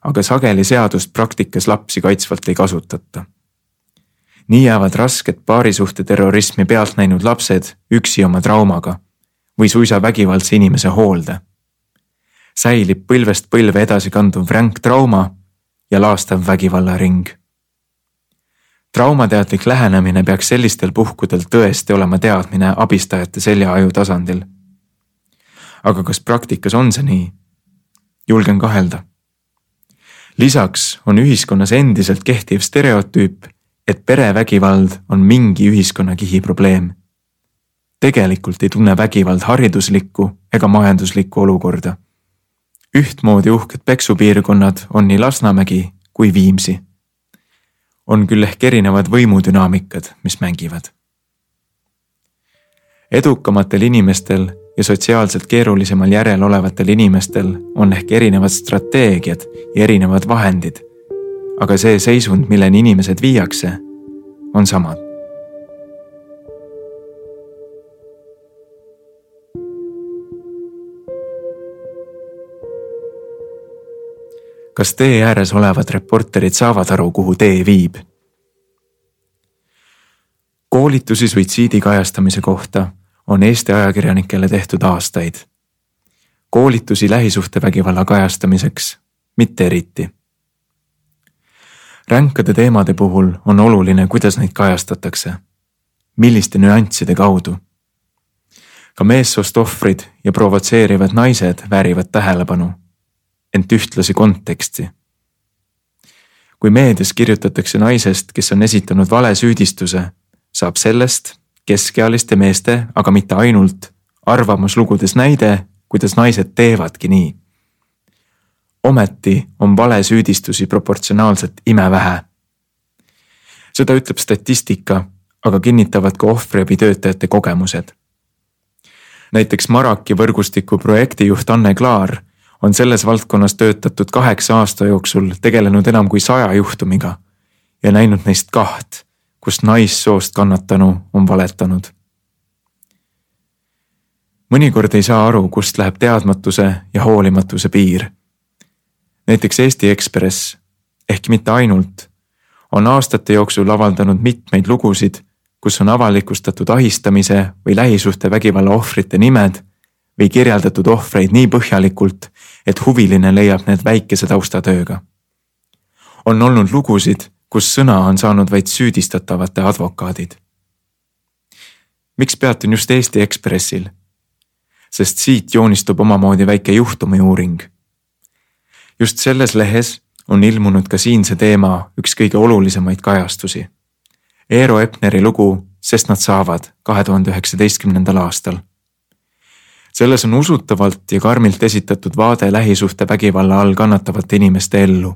aga sageli seadust praktikas lapsi kaitsvalt ei kasutata. nii jäävad rasket paarisuhteterrorismi pealt näinud lapsed üksi oma traumaga või suisa vägivaldse inimese hoolde. säilib põlvest põlve edasi kanduv ränk trauma ja laastav vägivallaring. traumateadlik lähenemine peaks sellistel puhkudel tõesti olema teadmine abistajate seljaaju tasandil. aga kas praktikas on see nii? julgen kahelda. lisaks on ühiskonnas endiselt kehtiv stereotüüp, et perevägivald on mingi ühiskonnakihi probleem. tegelikult ei tunne vägivald hariduslikku ega majanduslikku olukorda. Ühtmoodi uhked peksupiirkonnad on nii Lasnamägi kui Viimsi. on küll ehk erinevad võimudünaamikad, mis mängivad. edukamatel inimestel ja sotsiaalselt keerulisemal järel olevatel inimestel on ehk erinevad strateegiad ja erinevad vahendid. aga see seisund, milleni inimesed viiakse, on samad. Kas tee ääres olevad reporterid saavad aru, kuhu tee viib? koolitusi suitsiidi kajastamise kohta on Eesti ajakirjanikele tehtud aastaid. koolitusi lähisuhtevägivalla kajastamiseks mitte eriti. ränkade teemade puhul on oluline, kuidas neid kajastatakse, milliste nüansside kaudu. ka meessoost ohvrid ja provotseerivad naised väärivad tähelepanu, ent ühtlasi konteksti kui meedias kirjutatakse naisest, kes on esitanud valesüüdistuse, saab sellest keskealiste meeste, aga mitte ainult, arvamuslugudes näide, kuidas naised teevadki nii. ometi on valesüüdistusi proportsionaalselt imevähe. seda ütleb statistika, aga kinnitavad ka ohvriabitöötajate kogemused. näiteks Maraki võrgustiku projektijuht Anne Klaar on selles valdkonnas töötatud kaheksa aasta jooksul tegelenud enam kui saja juhtumiga ja näinud neist kaht kus naissoost kannatanu on valetanud. mõnikord ei saa aru, kust läheb teadmatuse ja hoolimatuse piir. näiteks Eesti Ekspress, ehkki mitte ainult, on aastate jooksul avaldanud mitmeid lugusid, kus on avalikustatud ahistamise või lähisuhtevägivalla ohvrite nimed või kirjeldatud ohvreid nii põhjalikult, et huviline leiab need väikese taustatööga. on olnud lugusid kus sõna on saanud vaid süüdistatavate advokaadid. miks peatun just Eesti Ekspressil? sest siit joonistub omamoodi väike juhtumiuuring. just selles lehes on ilmunud ka siinse teema üks kõige olulisemaid kajastusi. Eero Epneri lugu Sest nad saavad kahe tuhande üheksateistkümnendal aastal. Selles on usutavalt ja karmilt esitatud vaade lähisuhtevägivalla all kannatavate inimeste ellu.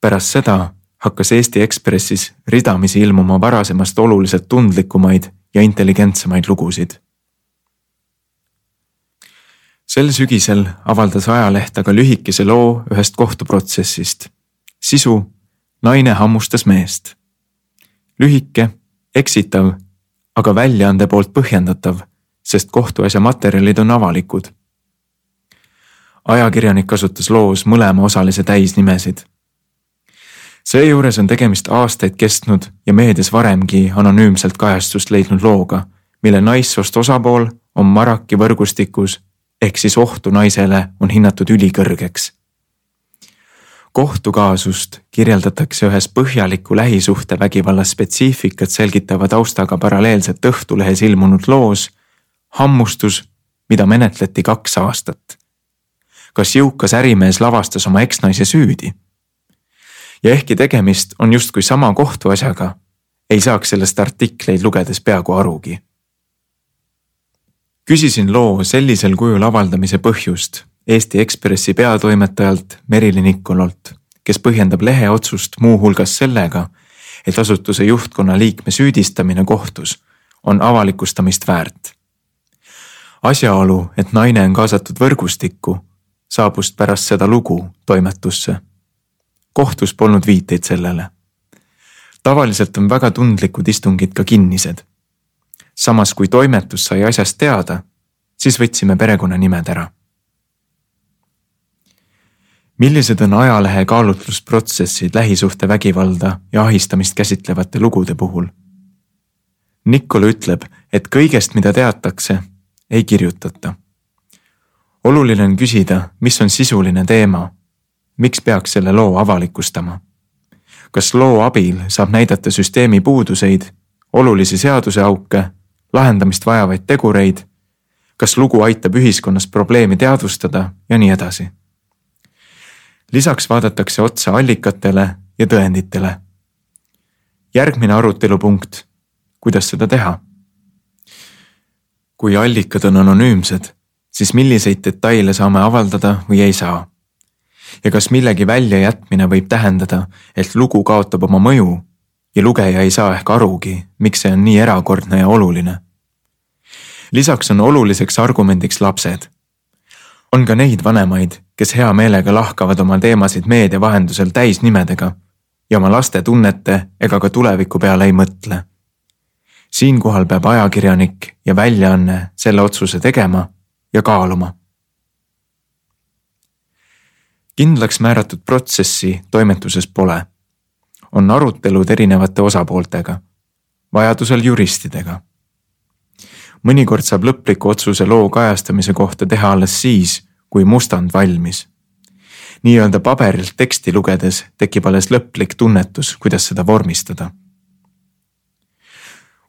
pärast seda hakkas Eesti Ekspressis ridamisi ilmuma varasemast oluliselt tundlikumaid ja intelligentsemaid lugusid. sel sügisel avaldas ajaleht aga lühikese loo ühest kohtuprotsessist. sisu, naine hammustas meest. lühike, eksitav, aga väljaande poolt põhjendatav, sest kohtuasja materjalid on avalikud. ajakirjanik kasutas loos mõlema osalise täisnimesid seejuures on tegemist aastaid kestnud ja meedias varemgi anonüümselt kajastust leidnud looga, mille naissoost osapool on Maraki võrgustikus ehk siis ohtu naisele on hinnatud ülikõrgeks. kohtukaasust kirjeldatakse ühes põhjaliku lähisuhtevägivalla spetsiifikat selgitava taustaga paralleelselt Õhtulehes ilmunud loos Hammustus, mida menetleti kaks aastat. kas jõukas ärimees lavastas oma eksnaise süüdi? ja ehkki tegemist on justkui sama kohtuasjaga, ei saaks sellest artikleid lugedes peaaegu arugi. küsisin loo sellisel kujul avaldamise põhjust Eesti Ekspressi peatoimetajalt Merili Nikololt, kes põhjendab lehe otsust muuhulgas sellega, et asutuse juhtkonna liikme süüdistamine kohtus on avalikustamist väärt. Asjaolu, et naine on kaasatud võrgustikku, saabus pärast seda lugu toimetusse kohtus polnud viiteid sellele. tavaliselt on väga tundlikud istungid ka kinnised. samas, kui toimetus sai asjast teada, siis võtsime perekonnanimed ära. millised on ajalehe kaalutlusprotsessid lähisuhtevägivalda ja ahistamist käsitlevate lugude puhul? Nikol ütleb, et kõigest, mida teatakse, ei kirjutata. oluline on küsida, mis on sisuline teema miks peaks selle loo avalikustama? kas loo abil saab näidata süsteemi puuduseid, olulisi seaduseauke, lahendamist vajavaid tegureid kas lugu aitab ühiskonnas probleemi teadvustada ja nii edasi. lisaks vaadatakse otsa allikatele ja tõenditele. järgmine arutelupunkt, kuidas seda teha? Kui allikad on anonüümsed, siis milliseid detaile saame avaldada või ei saa? ja kas millegi väljajätmine võib tähendada, et lugu kaotab oma mõju ja lugeja ei saa ehk arugi, miks see on nii erakordne ja oluline. lisaks on oluliseks argumendiks lapsed. on ka neid vanemaid, kes hea meelega lahkavad oma teemasid meedia vahendusel täisnimedega ja oma laste tunnete ega ka tuleviku peale ei mõtle. Siinkohal peab ajakirjanik ja väljaanne selle otsuse tegema ja kaaluma kindlaks määratud protsessi toimetuses pole. on arutelud erinevate osapooltega, vajadusel juristidega. mõnikord saab lõpliku otsuse loo kajastamise kohta teha alles siis, kui mustand valmis. nii-öelda paberilt teksti lugedes tekib alles lõplik tunnetus, kuidas seda vormistada.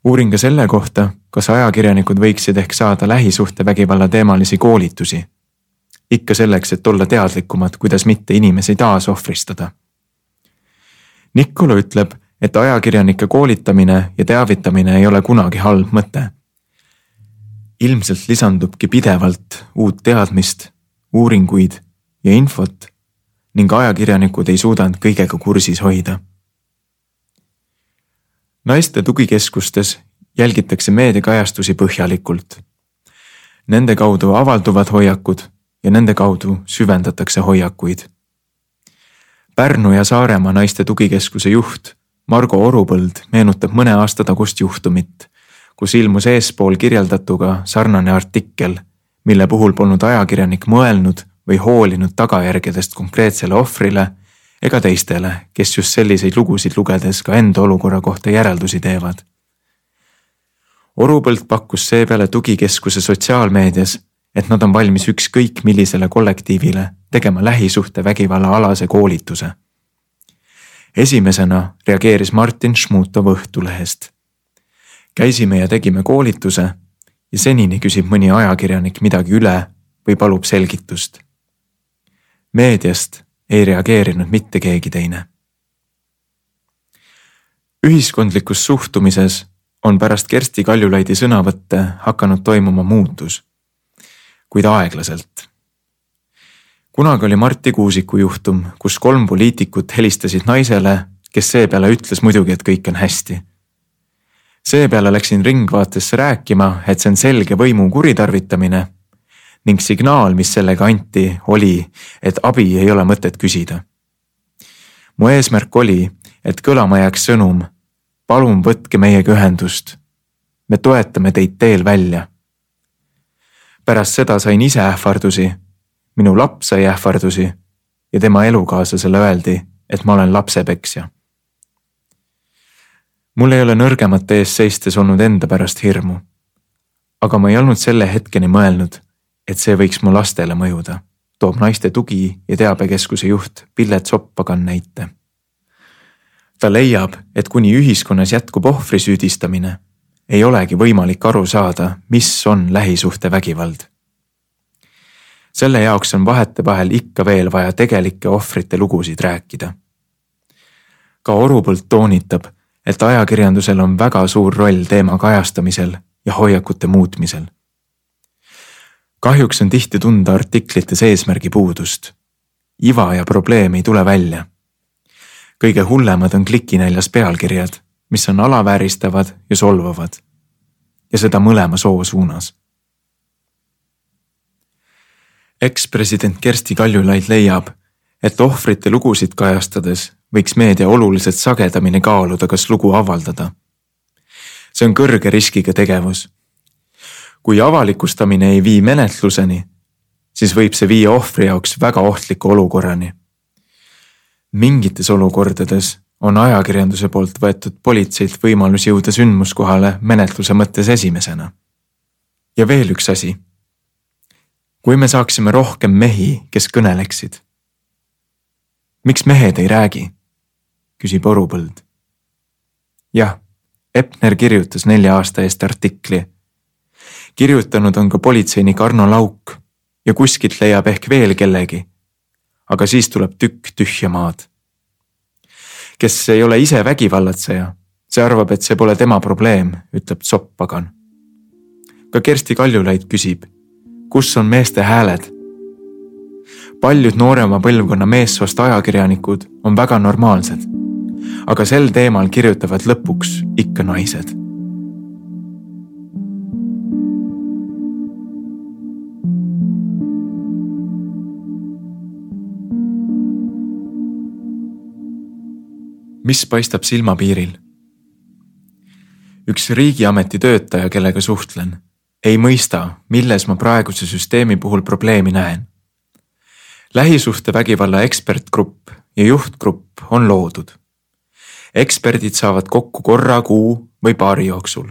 Uurin ka selle kohta, kas ajakirjanikud võiksid ehk saada lähisuhtevägivalla teemalisi koolitusi ikka selleks, et olla teadlikumad, kuidas mitte inimesi taasohvristada. Niccolo ütleb, et ajakirjanike koolitamine ja teavitamine ei ole kunagi halb mõte. ilmselt lisandubki pidevalt uut teadmist, uuringuid ja infot ning ajakirjanikud ei suuda end kõigega kursis hoida. Naiste tugikeskustes jälgitakse meediakajastusi põhjalikult. Nende kaudu avalduvad hoiakud ja nende kaudu süvendatakse hoiakuid. Pärnu ja Saaremaa naiste tugikeskuse juht Margo Orupõld meenutab mõne aasta tagust juhtumit, kus ilmus eespool kirjeldatuga sarnane artikkel, mille puhul polnud ajakirjanik mõelnud või hoolinud tagajärgedest konkreetsele ohvrile ega teistele, kes just selliseid lugusid lugedes ka enda olukorra kohta järeldusi teevad. Orupõld pakkus seepeale tugikeskuse sotsiaalmeedias et nad on valmis ükskõik millisele kollektiivile tegema lähisuhtevägivalla alase koolituse. esimesena reageeris Martin Šmutov Õhtulehest. käisime ja tegime koolituse ja senini küsib mõni ajakirjanik midagi üle või palub selgitust. meediast ei reageerinud mitte keegi teine. ühiskondlikus suhtumises on pärast Kersti Kaljulaidi sõnavõtte hakanud toimuma muutus kuid aeglaselt. kunagi oli Marti Kuusiku juhtum, kus kolm poliitikut helistasid naisele, kes seepeale ütles muidugi, et kõik on hästi. seepeale läksin Ringvaatesse rääkima, et see on selge võimu kuritarvitamine ning signaal, mis sellega anti, oli, et abi ei ole mõtet küsida. mu eesmärk oli, et kõlama jääks sõnum. palun võtke meiega ühendust. me toetame teid teel välja pärast seda sain ise ähvardusi. minu laps sai ähvardusi ja tema elukaaslasele öeldi, et ma olen lapsepeksja. mul ei ole nõrgemate ees seistes olnud enda pärast hirmu. aga ma ei olnud selle hetkeni mõelnud, et see võiks mu lastele mõjuda, toob naiste tugi ja teabekeskuse juht Pillet Soppagan näite. ta leiab, et kuni ühiskonnas jätkub ohvri süüdistamine ei olegi võimalik aru saada, mis on lähisuhtevägivald. selle jaoks on vahetevahel ikka veel vaja tegelike ohvrite lugusid rääkida. ka Orupõld toonitab, et ajakirjandusel on väga suur roll teema kajastamisel ja hoiakute muutmisel. Kahjuks on tihti tunda artiklites eesmärgi puudust. iva ja probleem ei tule välja. kõige hullemad on klikinäljas pealkirjad mis on alavääristavad ja solvavad. ja seda mõlema soo suunas. ekspresident Kersti Kaljulaid leiab, et ohvrite lugusid kajastades võiks meedia oluliselt sagedamini kaaluda, kas lugu avaldada. see on kõrge riskiga tegevus. Kui avalikustamine ei vii menetluseni, siis võib see viia ohvri jaoks väga ohtliku olukorrani. mingites olukordades on ajakirjanduse poolt võetud politseilt võimalus jõuda sündmuskohale menetluse mõttes esimesena. ja veel üks asi. kui me saaksime rohkem mehi, kes kõneleksid. miks mehed ei räägi? küsib Orupõld. jah, Epner kirjutas nelja aasta eest artikli. Kirjutanud on ka politseinik Arno Lauk ja kuskilt leiab ehk veel kellegi. aga siis tuleb tükk tühja maad. kes ei ole ise vägivallatseja, see arvab, et see pole tema probleem, ütleb Zopp-pagan. ka Kersti Kaljulaid küsib, kus on meeste hääled? paljud noorema põlvkonna meessoost ajakirjanikud on väga normaalsed. aga sel teemal kirjutavad lõpuks ikka naised mis paistab silmapiiril? üks riigiameti töötaja, kellega suhtlen, ei mõista, milles ma praeguse süsteemi puhul probleemi näen. lähisuhtevägivalla ekspertgrupp ja juhtgrupp on loodud. eksperdid saavad kokku korra kuu või paari jooksul.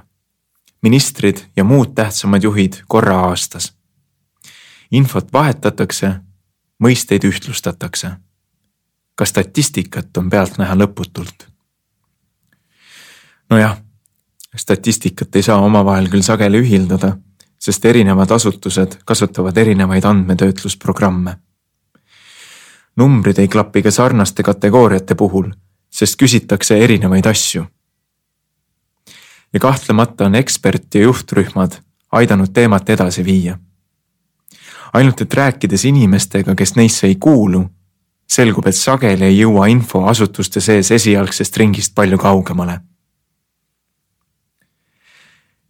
ministrid ja muud tähtsamad juhid korra aastas. infot vahetatakse, mõisteid ühtlustatakse ka statistikat on pealtnäha lõputult. nojah, statistikat ei saa omavahel küll sageli ühildada, sest erinevad asutused kasutavad erinevaid andmetöötlusprogramme. numbrid ei klapi ka sarnaste kategooriate puhul, sest küsitakse erinevaid asju. ja kahtlemata on ekspert ja juhtrühmad aidanud teemat edasi viia. ainult et rääkides inimestega, kes neisse ei kuulu selgub, et sageli ei jõua info asutuste sees esialgsest ringist palju kaugemale.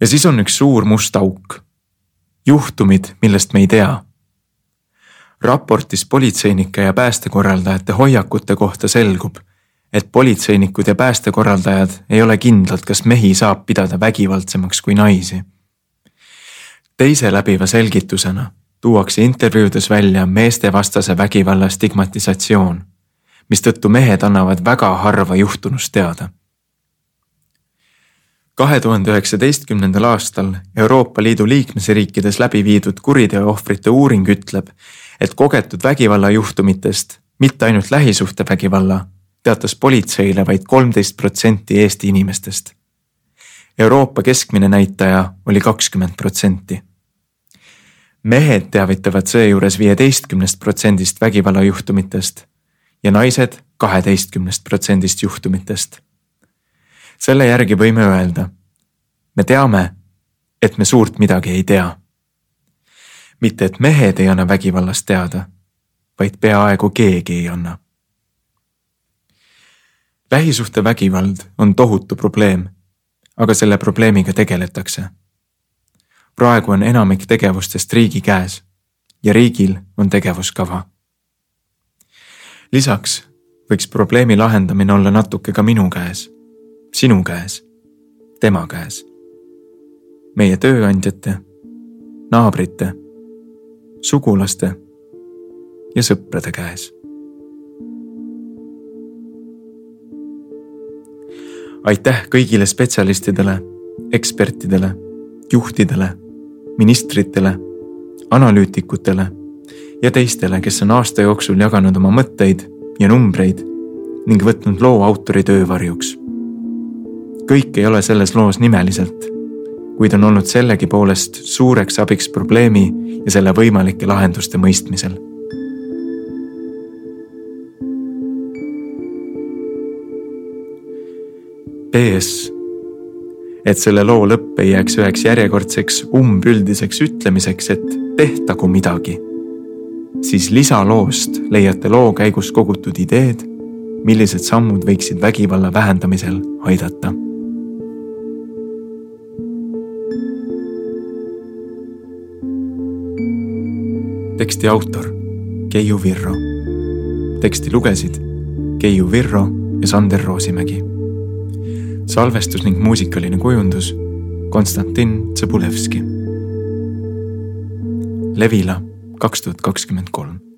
ja siis on üks suur must auk. juhtumid, millest me ei tea. raportis politseinike ja päästekorraldajate hoiakute kohta selgub, et politseinikud ja päästekorraldajad ei ole kindlad, kas mehi saab pidada vägivaldsemaks kui naisi. teise läbiva selgitusena tuuakse intervjuudes välja meestevastase vägivalla stigmatisatsioon, mistõttu mehed annavad väga harva juhtunust teada. kahe tuhande üheksateistkümnendal aastal Euroopa Liidu liikmesriikides läbi viidud kuriteo ohvrite uuring ütleb, et kogetud vägivallajuhtumitest, mitte ainult lähisuhtevägivalla, teatas politseile vaid kolmteist protsenti Eesti inimestest. Euroopa keskmine näitaja oli kakskümmend protsenti mehed teavitavad seejuures viieteistkümnest protsendist vägivallajuhtumitest ja naised kaheteistkümnest protsendist juhtumitest. selle järgi võime öelda, me teame, et me suurt midagi ei tea. mitte, et mehed ei anna vägivallast teada, vaid peaaegu keegi ei anna. lähisuhtevägivald on tohutu probleem, aga selle probleemiga tegeletakse praegu on enamik tegevustest riigi käes ja riigil on tegevuskava. lisaks võiks probleemi lahendamine olla natuke ka minu käes, sinu käes, tema käes, meie tööandjate, naabrite, sugulaste ja sõprade käes. aitäh kõigile spetsialistidele, ekspertidele juhtidele, ministritele, analüütikutele ja teistele, kes on aasta jooksul jaganud oma mõtteid ja numbreid ning võtnud loo autori töö varjuks. kõik ei ole selles loos nimeliselt, kuid on olnud sellegipoolest suureks abiks probleemi ja selle võimalike lahenduste mõistmisel PS et selle loo lõpp ei jääks üheks järjekordseks umbüldiseks ütlemiseks, et tehtagu midagi, siis lisaloost leiate loo käigus kogutud ideed, millised sammud võiksid vägivalla vähendamisel aidata. teksti autor Keiu Virro. teksti lugesid Keiu Virro ja Sander Roosimägi salvestus ning muusikaline kujundus Konstantin Tsõbulevski. Levila kaks tuhat kakskümmend kolm